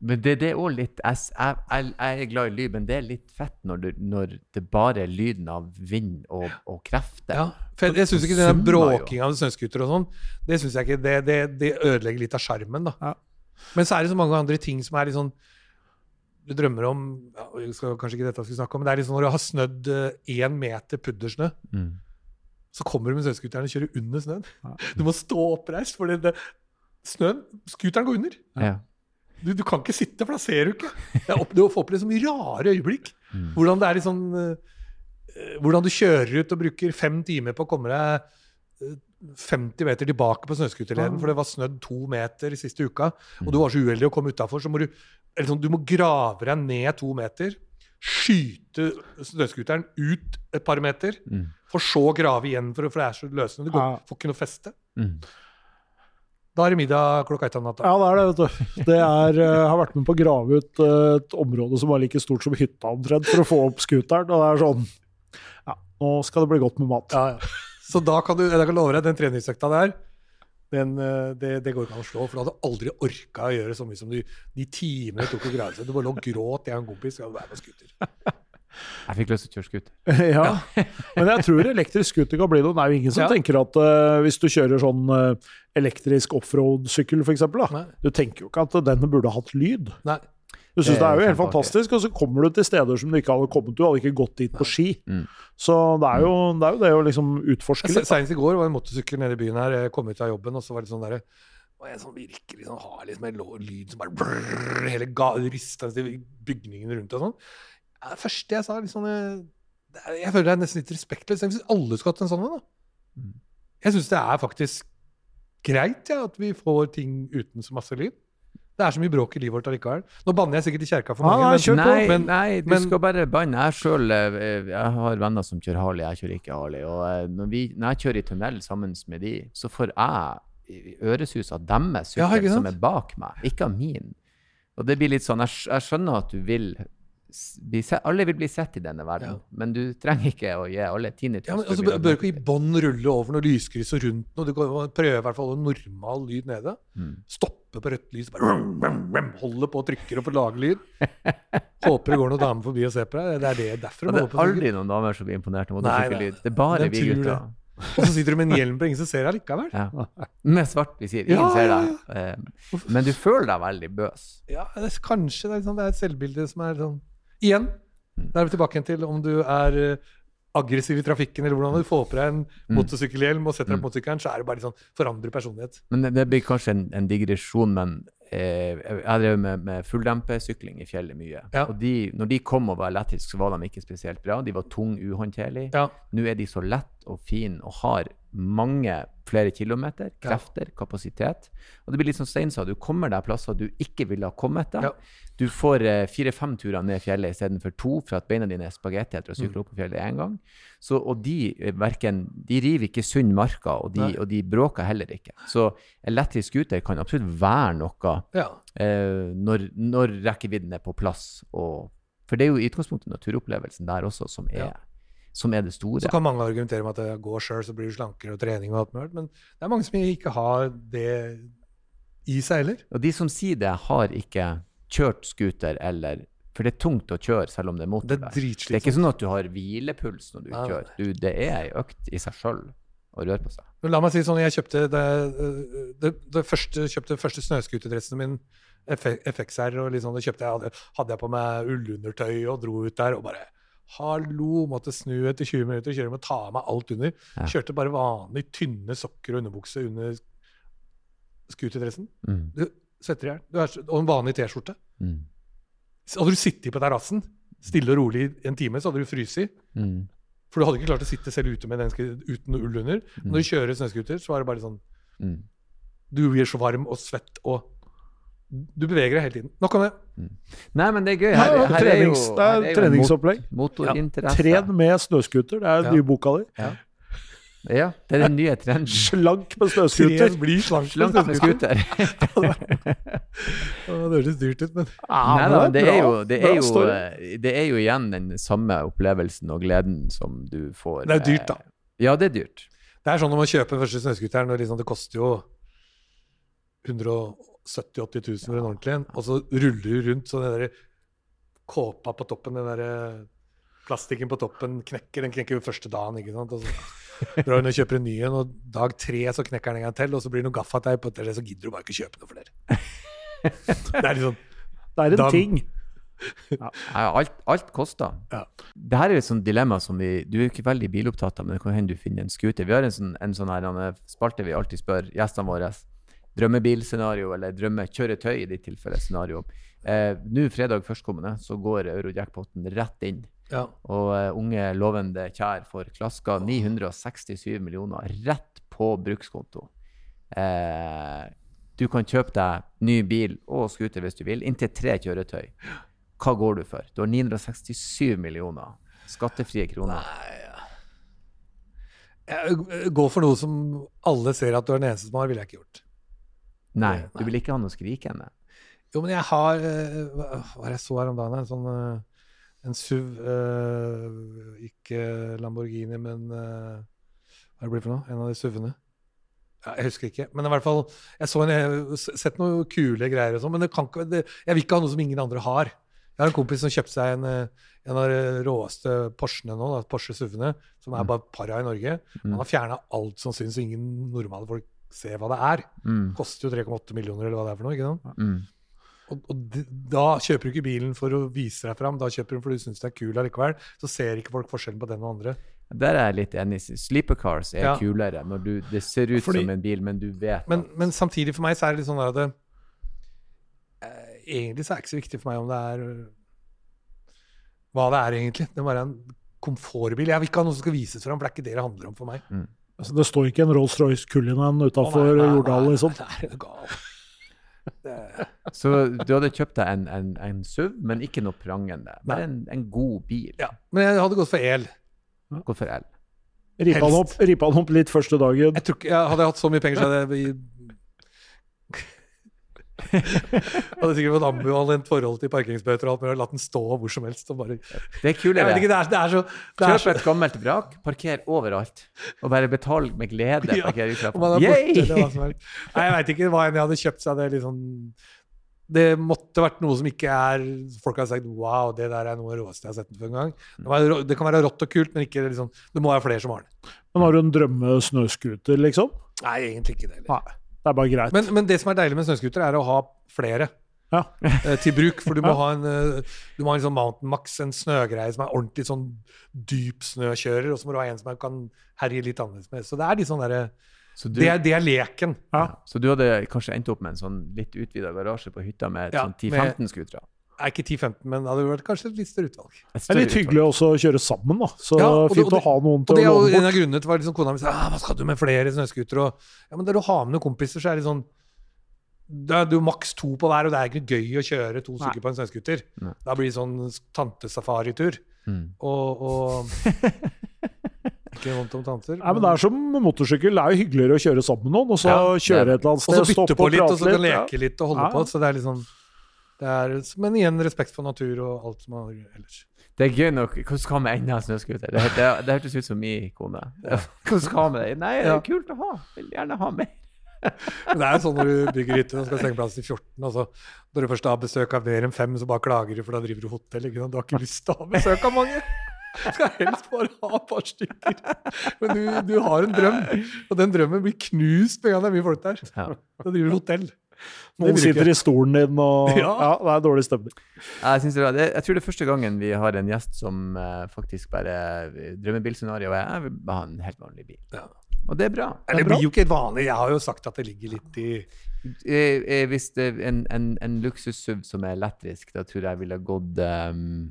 Men det, det er også litt jeg, jeg, jeg, jeg er glad i lyd, men det er litt fett når, du, når det bare er lyden av vind og, og krefter. Ja, for jeg, jeg syns ikke den bråkinga av snøscooter og sånn, det synes jeg ikke, det, det, det ødelegger litt av sjarmen, da. Ja. Men så er det så mange andre ting som er litt sånn Du drømmer om ja, skal Kanskje ikke dette vi skal snakke om, men det er litt sånn når du har snødd én meter puddersnø, Mm. så kommer du med snøscooteren og kjører under snøen. Ja. Du må stå oppreist, for snøen Scooteren går under. Ja. Du, du kan ikke sitte, for da ser du ikke. Opp, du får oppleve så mye rare øyeblikk. Mm. Hvordan det er litt sånn eh, Hvordan du kjører ut og bruker fem timer på å komme deg eh, 50 meter tilbake på snøscooterleden, for det var snødd to meter siste uka, og du var så uheldig å komme utafor, så må du eller sånn, Du må grave deg ned to meter, skyte snøscooteren ut et par meter, Mm. for så å grave igjen, for, for det er så løsende. Du går, får ikke noe feste. Mm. Da er det middag klokka ett om natta. Ja, det er det, vet du. Det er, eh, jeg har vært med på å grave ut eh, et område som var like stort som hytta omtrent, for å få opp scooteren. Og det er sånn Ja, nå skal det bli godt med mat. Ja, ja. Så da kan du, jeg kan love deg, den treningsøkta der, den, eh, det, det går ikke an å slå. For du hadde aldri orka å gjøre så mye som du, de timene tok å grave seg. Du bare lå og gråt, jeg og en kompis. Skal være på scooter. Jeg fikk lyst til å kjøre scooter. Ja. Men jeg tror elektrisk scooter kan bli noe. Det er jo ingen som Ja. tenker at uh, hvis du kjører sånn uh, elektrisk offroad-sykkel, f.eks., du tenker jo ikke at den burde hatt lyd. Nei. Du syns Det det er jo helt fantastisk, og så kommer du til steder som du ikke hadde kommet til. Du hadde ikke gått dit på ski. Mm. Så det er, jo, det er jo det å liksom utforske litt. Senest i går var en motorsykkel nede i byen her. Jeg kom ut av jobben, og så var det sånn derre og en som virkelig sånn har liksom, en lyd som bare brrr, hele ga, rista til bygningen rundt og sånn. Det første jeg sa liksom, jeg, er- Jeg føler det er nesten litt respektløst. Synes alle skulle hatt en sånn en. da. Mm. Jeg syns det er faktisk greit ja, at vi får ting uten så masse lyd. Det er så mye bråk i livet vårt allikevel. Nå banner jeg sikkert i kjerka for mange, Ah, men. Nei, men- nei, du men- skal bare banne. Jeg selv, eh, har venner som kjører Harley, jeg kjører ikke Harley. Og eh, når, vi, når jeg kjører i tunnel sammen med de, så får jeg øresus av deres sykkel ja, som er bak meg, ikke av min. Og det blir litt sånn, jeg, jeg skjønner at du vil s- bli sett, alle vil bli sett i denne verden, Ja. men du trenger ikke å gi alle tinnitus. ja, men altså, bør ikke i bånn rulle over noe lyskryss og rundt noe. Du kan prøve i hvert fall en normal lyd nede. Mm. Stoppe på rødt lys. Bare, rum, rum, rum, holder på og trykker og lage lyd. Håper det går noen damer forbi og ser på deg. Det er det derfor det er aldri noen damer som blir imponert over motorsykkelyd. Det er bare vi gutter. Og så sitter du med en hjelm på, ingen som ser deg likevel. Ja. Med svart visir. Ingen ser deg. Eh, Men du føler deg veldig bøs. Ja, det er, kanskje det er, sånn, det er et selvbilde som er sånn Igjen, da er vi tilbake til om du er eh, aggressiv i trafikken, eller hvordan du får på deg en motorsykkelhjelm og setter deg Mm. på motorsykkelen, så er det bare sånn forandrer personlighet. Men det, det blir kanskje en, en digresjon, men eh, jeg drevet med, med fulldempesykling i fjellet mye. Ja. Og de, når de kom og var elektriske, så var de ikke spesielt bra. De var tung, uhåndterlige. Ja. Nå er de så lett og fin og har mange flere kilometer, Ja. krefter, kapasitet. Og det blir litt som Stein sa, du kommer deg plasser du ikke ville ha kommet deg. Ja. Du får eh, fire-fem turer ned fjellet istedenfor to, for at beina dine er spagetti etter å Mm. sykle opp på fjellet én gang. Så, og de, verken, de river ikke sund marka, og de, og de bråker heller ikke. Så elektrisk scooter kan absolutt være noe Ja. eh, når, når rekkevidden er på plass. Og, for det er jo i utgangspunktet naturopplevelsen der også som er, Ja. Som er det store. Så kan mange argumentere med at det går sjøl, så blir du slankere og trening og alt mulig, men det er mange som ikke har det i seg heller. Og de som sier det, har ikke kjørt scooter eller For det er tungt å kjøre selv om det er Det motorvei. Det er ikke sånn at du har hvilepuls når du Nei, kjører. Du, det er ei økt i seg sjøl å røre på seg. La meg si sånn, jeg kjøpte det, det, det første, kjøpte første snøscooterdressen min, FXR, og liksom, det kjøpte jeg, hadde jeg på meg ullundertøy og dro ut der og bare Hallo! Måtte snu etter 20 minutter, kjøre med ta av meg alt under. Ja. Kjørte bare vanlig tynne sokker og underbukse under scooterdressen. Mm. Du svetter i hjel. Og en vanlig T-skjorte. Mm. Hadde du sittet på terrassen stille og rolig en time, så hadde du fryst. Mm. For du hadde ikke klart å sitte selv ute med den uten ull under. Når du kjører snøscooter, så var det bare sånn Mm. Du blir så varm og svett og Du beveger deg hele tiden. Nok om det. Nei, men det er gøy. Her, Her, trenings, er jo, her er jo en treningsopplegg. mot- ja. Tren med snøscooter, det er Ja. den nye boka di. Ja, det er den nye trenden. Slank med snøscooter. blir slank. Slank med snøscooter. Det høres dyrt ut, men Nei da, det er, jo, det, er jo, eh, det er jo igjen den samme opplevelsen og gleden som du får. Det er dyrt, da. eh, Ja, det er dyrt. det er sånn når man kjøper den første snøscooteren, og liksom det koster jo 170 000-80 000 for en ordentlig en, og så ruller du rundt så den der kåpa på toppen, den der plastikken på toppen knekker. Den knekker jo første dagen, ikke sant. Og så drar hun og kjøper en ny en, og dag tre så knekker den en gang til, og så blir det noe gaffateip og det, så gidder du bare ikke kjøpe noe flere. Det er sånn Det er en dag, ting. Ja, alt, alt koster. Ja. Det her er et sånt dilemma som vi Du er jo ikke veldig bilopptatt av, men det kan hende du finner en scooter. Vi har en sånn, en sånn her en eh, spalte vi alltid spør gjestene våre. Drømmebilscenario, eller drømmekjøretøy i ditt tilfelle scenario. Eh, Nå fredag førstkommende så går eurojackpoten rett inn. Ja. Og uh, unge, lovende kjær får klaska 967 millioner rett på brukskonto. Eh, du kan kjøpe deg ny bil og scooter hvis du vil, inntil tre kjøretøy. Hva går du for? Du har 967 millioner skattefrie kroner. Jeg går for noe som alle ser at du er den eneste som har, ville jeg ikke gjort. Nei, du vil ikke ha noe skrikende. Jo, men jeg har eh, Hva er det jeg så her om dagen? En sånn eh, en SUV eh, Ikke Lamborghini, men Hva er det blir for noe? En av de SUV-ene. Ja, jeg husker ikke. Men i hvert fall Jeg så en, jeg har sett noen kule greier og sånn, men det kan det, jeg vil ikke ha noe som ingen andre har. Jeg har en kompis som kjøpte seg en, en av de råeste Porschene nå, da, Porsche SUV-ene, som er bare para i Norge. Han har fjerna alt som syns, ingen normale folk ser hva det er. Mm, Koster jo 3,8 millioner, eller hva det er for noe. ikke sant? mm. Og, og da kjøper du ikke bilen for å vise deg fram, da kjøper du den fordi du syns det er kul allikevel. Så ser ikke folk forskjellen på den og andre. Der er jeg litt enig. Sleeper cars er Ja. kulere når du, det ser ut Fordi- som en bil, men du vet Men, men samtidig for meg så er det litt sånn at det, eh, Egentlig så er det ikke så viktig for meg om det er hva det er, egentlig. Det må være en komfortbil. Jeg vil ikke ha noe som skal vises fram, for det er ikke det det handler om for meg. Altså, det står ikke en Rolls-Royce Cullinan utafor nei, nei, Jordal, liksom. nei, det er gal. Det- Så du hadde kjøpt deg en, en, en SUV, men ikke noe prangende. Bare en, en god bil. Ja. Men jeg hadde gått for el. Gått for el. Rippa han opp, opp litt første dagen. Jeg tror ikke, jeg hadde jeg hatt så mye penger, så hadde jeg Hadde sikkert fått ambivalent forhold til parkeringsbøter og alt mulig, latt den stå hvor som helst. Og bare, Det er kult kulere. det det det er Kjøp så et gammelt vrak, parker overalt, og bare betal med glede Ja, er borte. Nei, jeg veit ikke hva enn jeg hadde kjøpt seg. Det, liksom, det måtte vært noe som ikke er Folk har sagt 'wow, det der er noe av det råeste jeg har sett før en gang'. Det, kan være rått og kult, men ikke liksom, det må være flere som har det. Men har du en drømme-snøscooter, liksom? Nei, egentlig ikke det. Eller. Nei. Det er bare greit. Men, men det som er deilig med snøscooter, er å ha flere. Ja. eh, til bruk. For du må Ja. ha en eh, Du må ha en sånn Mountain Max, en snøgreie som er ordentlig sånn dyp snøkjører, og så må du ha en som kan herje litt annerledes med. Så det er litt sånn derre det, er- det er leken. ja. så du hadde kanskje endt opp med en sånn litt utvida garasje på hytta med Ja, sånn 10-15 scootere? Er ikke 10-15, men det hadde vært kanskje et litt større utvalg. Et Det er litt hyggelig også å kjøre sammen, da. Så Ja, og det- fint og det- å ha noen Og til det er å jo låne en av grunnene til at liksom, kona mi sa ah, hva skal du med flere snøscootere? Ja, men der du har med noen kompiser, så er det sånn det er jo maks to på hver, og det er ikke gøy å kjøre to stykker på en snøscooter. Da blir det sånn tantesafaritur. Mm. Og, og Ikke vondt om tanter. Nei, men Det er som motorsykkel. Det er jo hyggeligere å kjøre sammen med noen, og så Ja, kjøre et eller annet og så bytte på litt, og så kan leke litt og holde Ja. på. Så det er litt det er, Men igjen respekt for natur og alt som er ellers. Det er gøy nok. Hvordan skal vi enda en snøscooter? Det, det, det hørtes ut som min kone. Hvordan skal vi det? Nei, det er kult å ha. Vil gjerne ha mer. Men det er sånn når du bygger hytte og skal stenge plass til 14, Altså, når du først har besøk av mer enn fem, så bare klager du, for da driver du hotell. ikke sant? Du har ikke lyst til å ha besøk av mange. Du skal helst bare ha et par stykker. Men du, du har en drøm, og den drømmen blir knust med en gang det er mye folk der. Da driver du hotell. Det Noen sitter i stolen din, og Ja. ja, det er dårlig stemning. Jeg, synes det er, det, jeg tror det er første gangen vi har en gjest som uh, faktisk bare Drømmebilscenario er jeg vil ha en helt vanlig bil. Ja. Og det er bra. Eller, det blir jo ikke et vanlig. Jeg har jo sagt at det ligger litt i Eh, eh, hvis det er en, en, en luksus-SUV som er elektrisk, da tror jeg jeg ville gått um,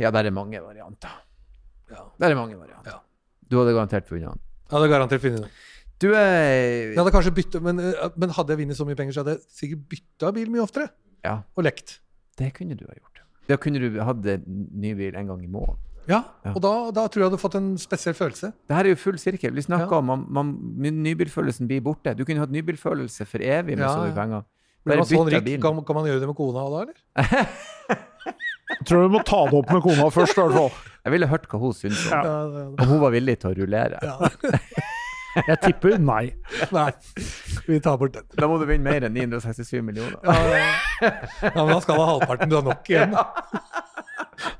Ja, der er mange varianter. Ja. Der er mange varianter. Ja. Du hadde garantert funnet den. Jeg hadde garantert funnet det. Du er Jeg hadde kanskje byttet, men, eh, men hadde jeg vunnet så mye penger, så hadde jeg sikkert bytta bil mye oftere. Ja, Og lekt. det kunne du ha gjort. Da kunne du hatt en ny bil en gang i måneden. Ja, Ja. og da, da tror jeg du hadde fått en spesiell følelse. Det her er jo full sirkel. Vi snakka Ja. om man, man, nybilfølelsen blir borte. Du kunne hatt nybilfølelse for evig med Ja, så mye penger. Bare man sånn rik, bilen. kan, kan man gjøre det med kona da, eller? Jeg tror du må ta det opp med kona først, i hvert fall. Jeg ville hørt hva hun syntes om Ja. det. Om hun var villig til å rullere. Jeg tipper nei. Nei, vi tar bort den. Da må du vinne mer enn 967 millioner. Ja, ja. ja, men da skal du ha halvparten. Du har nok igjen.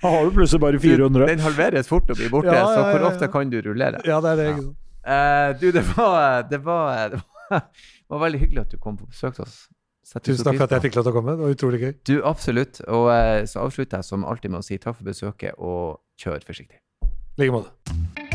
Da har du plutselig bare 400. Den halveres fort og blir borte, Ja, ja, så hvor ofte kan du rullere? Ja, det er det. ikke sant? Eh, du, det var, det, var, det, var, det var veldig hyggelig at du kom på besøk til oss. Tusen takk for at jeg fikk lov til å komme. Det var utrolig gøy. Du, absolutt. Og uh, så avslutter jeg som alltid med å si takk for besøket, og kjør forsiktig. I like måte.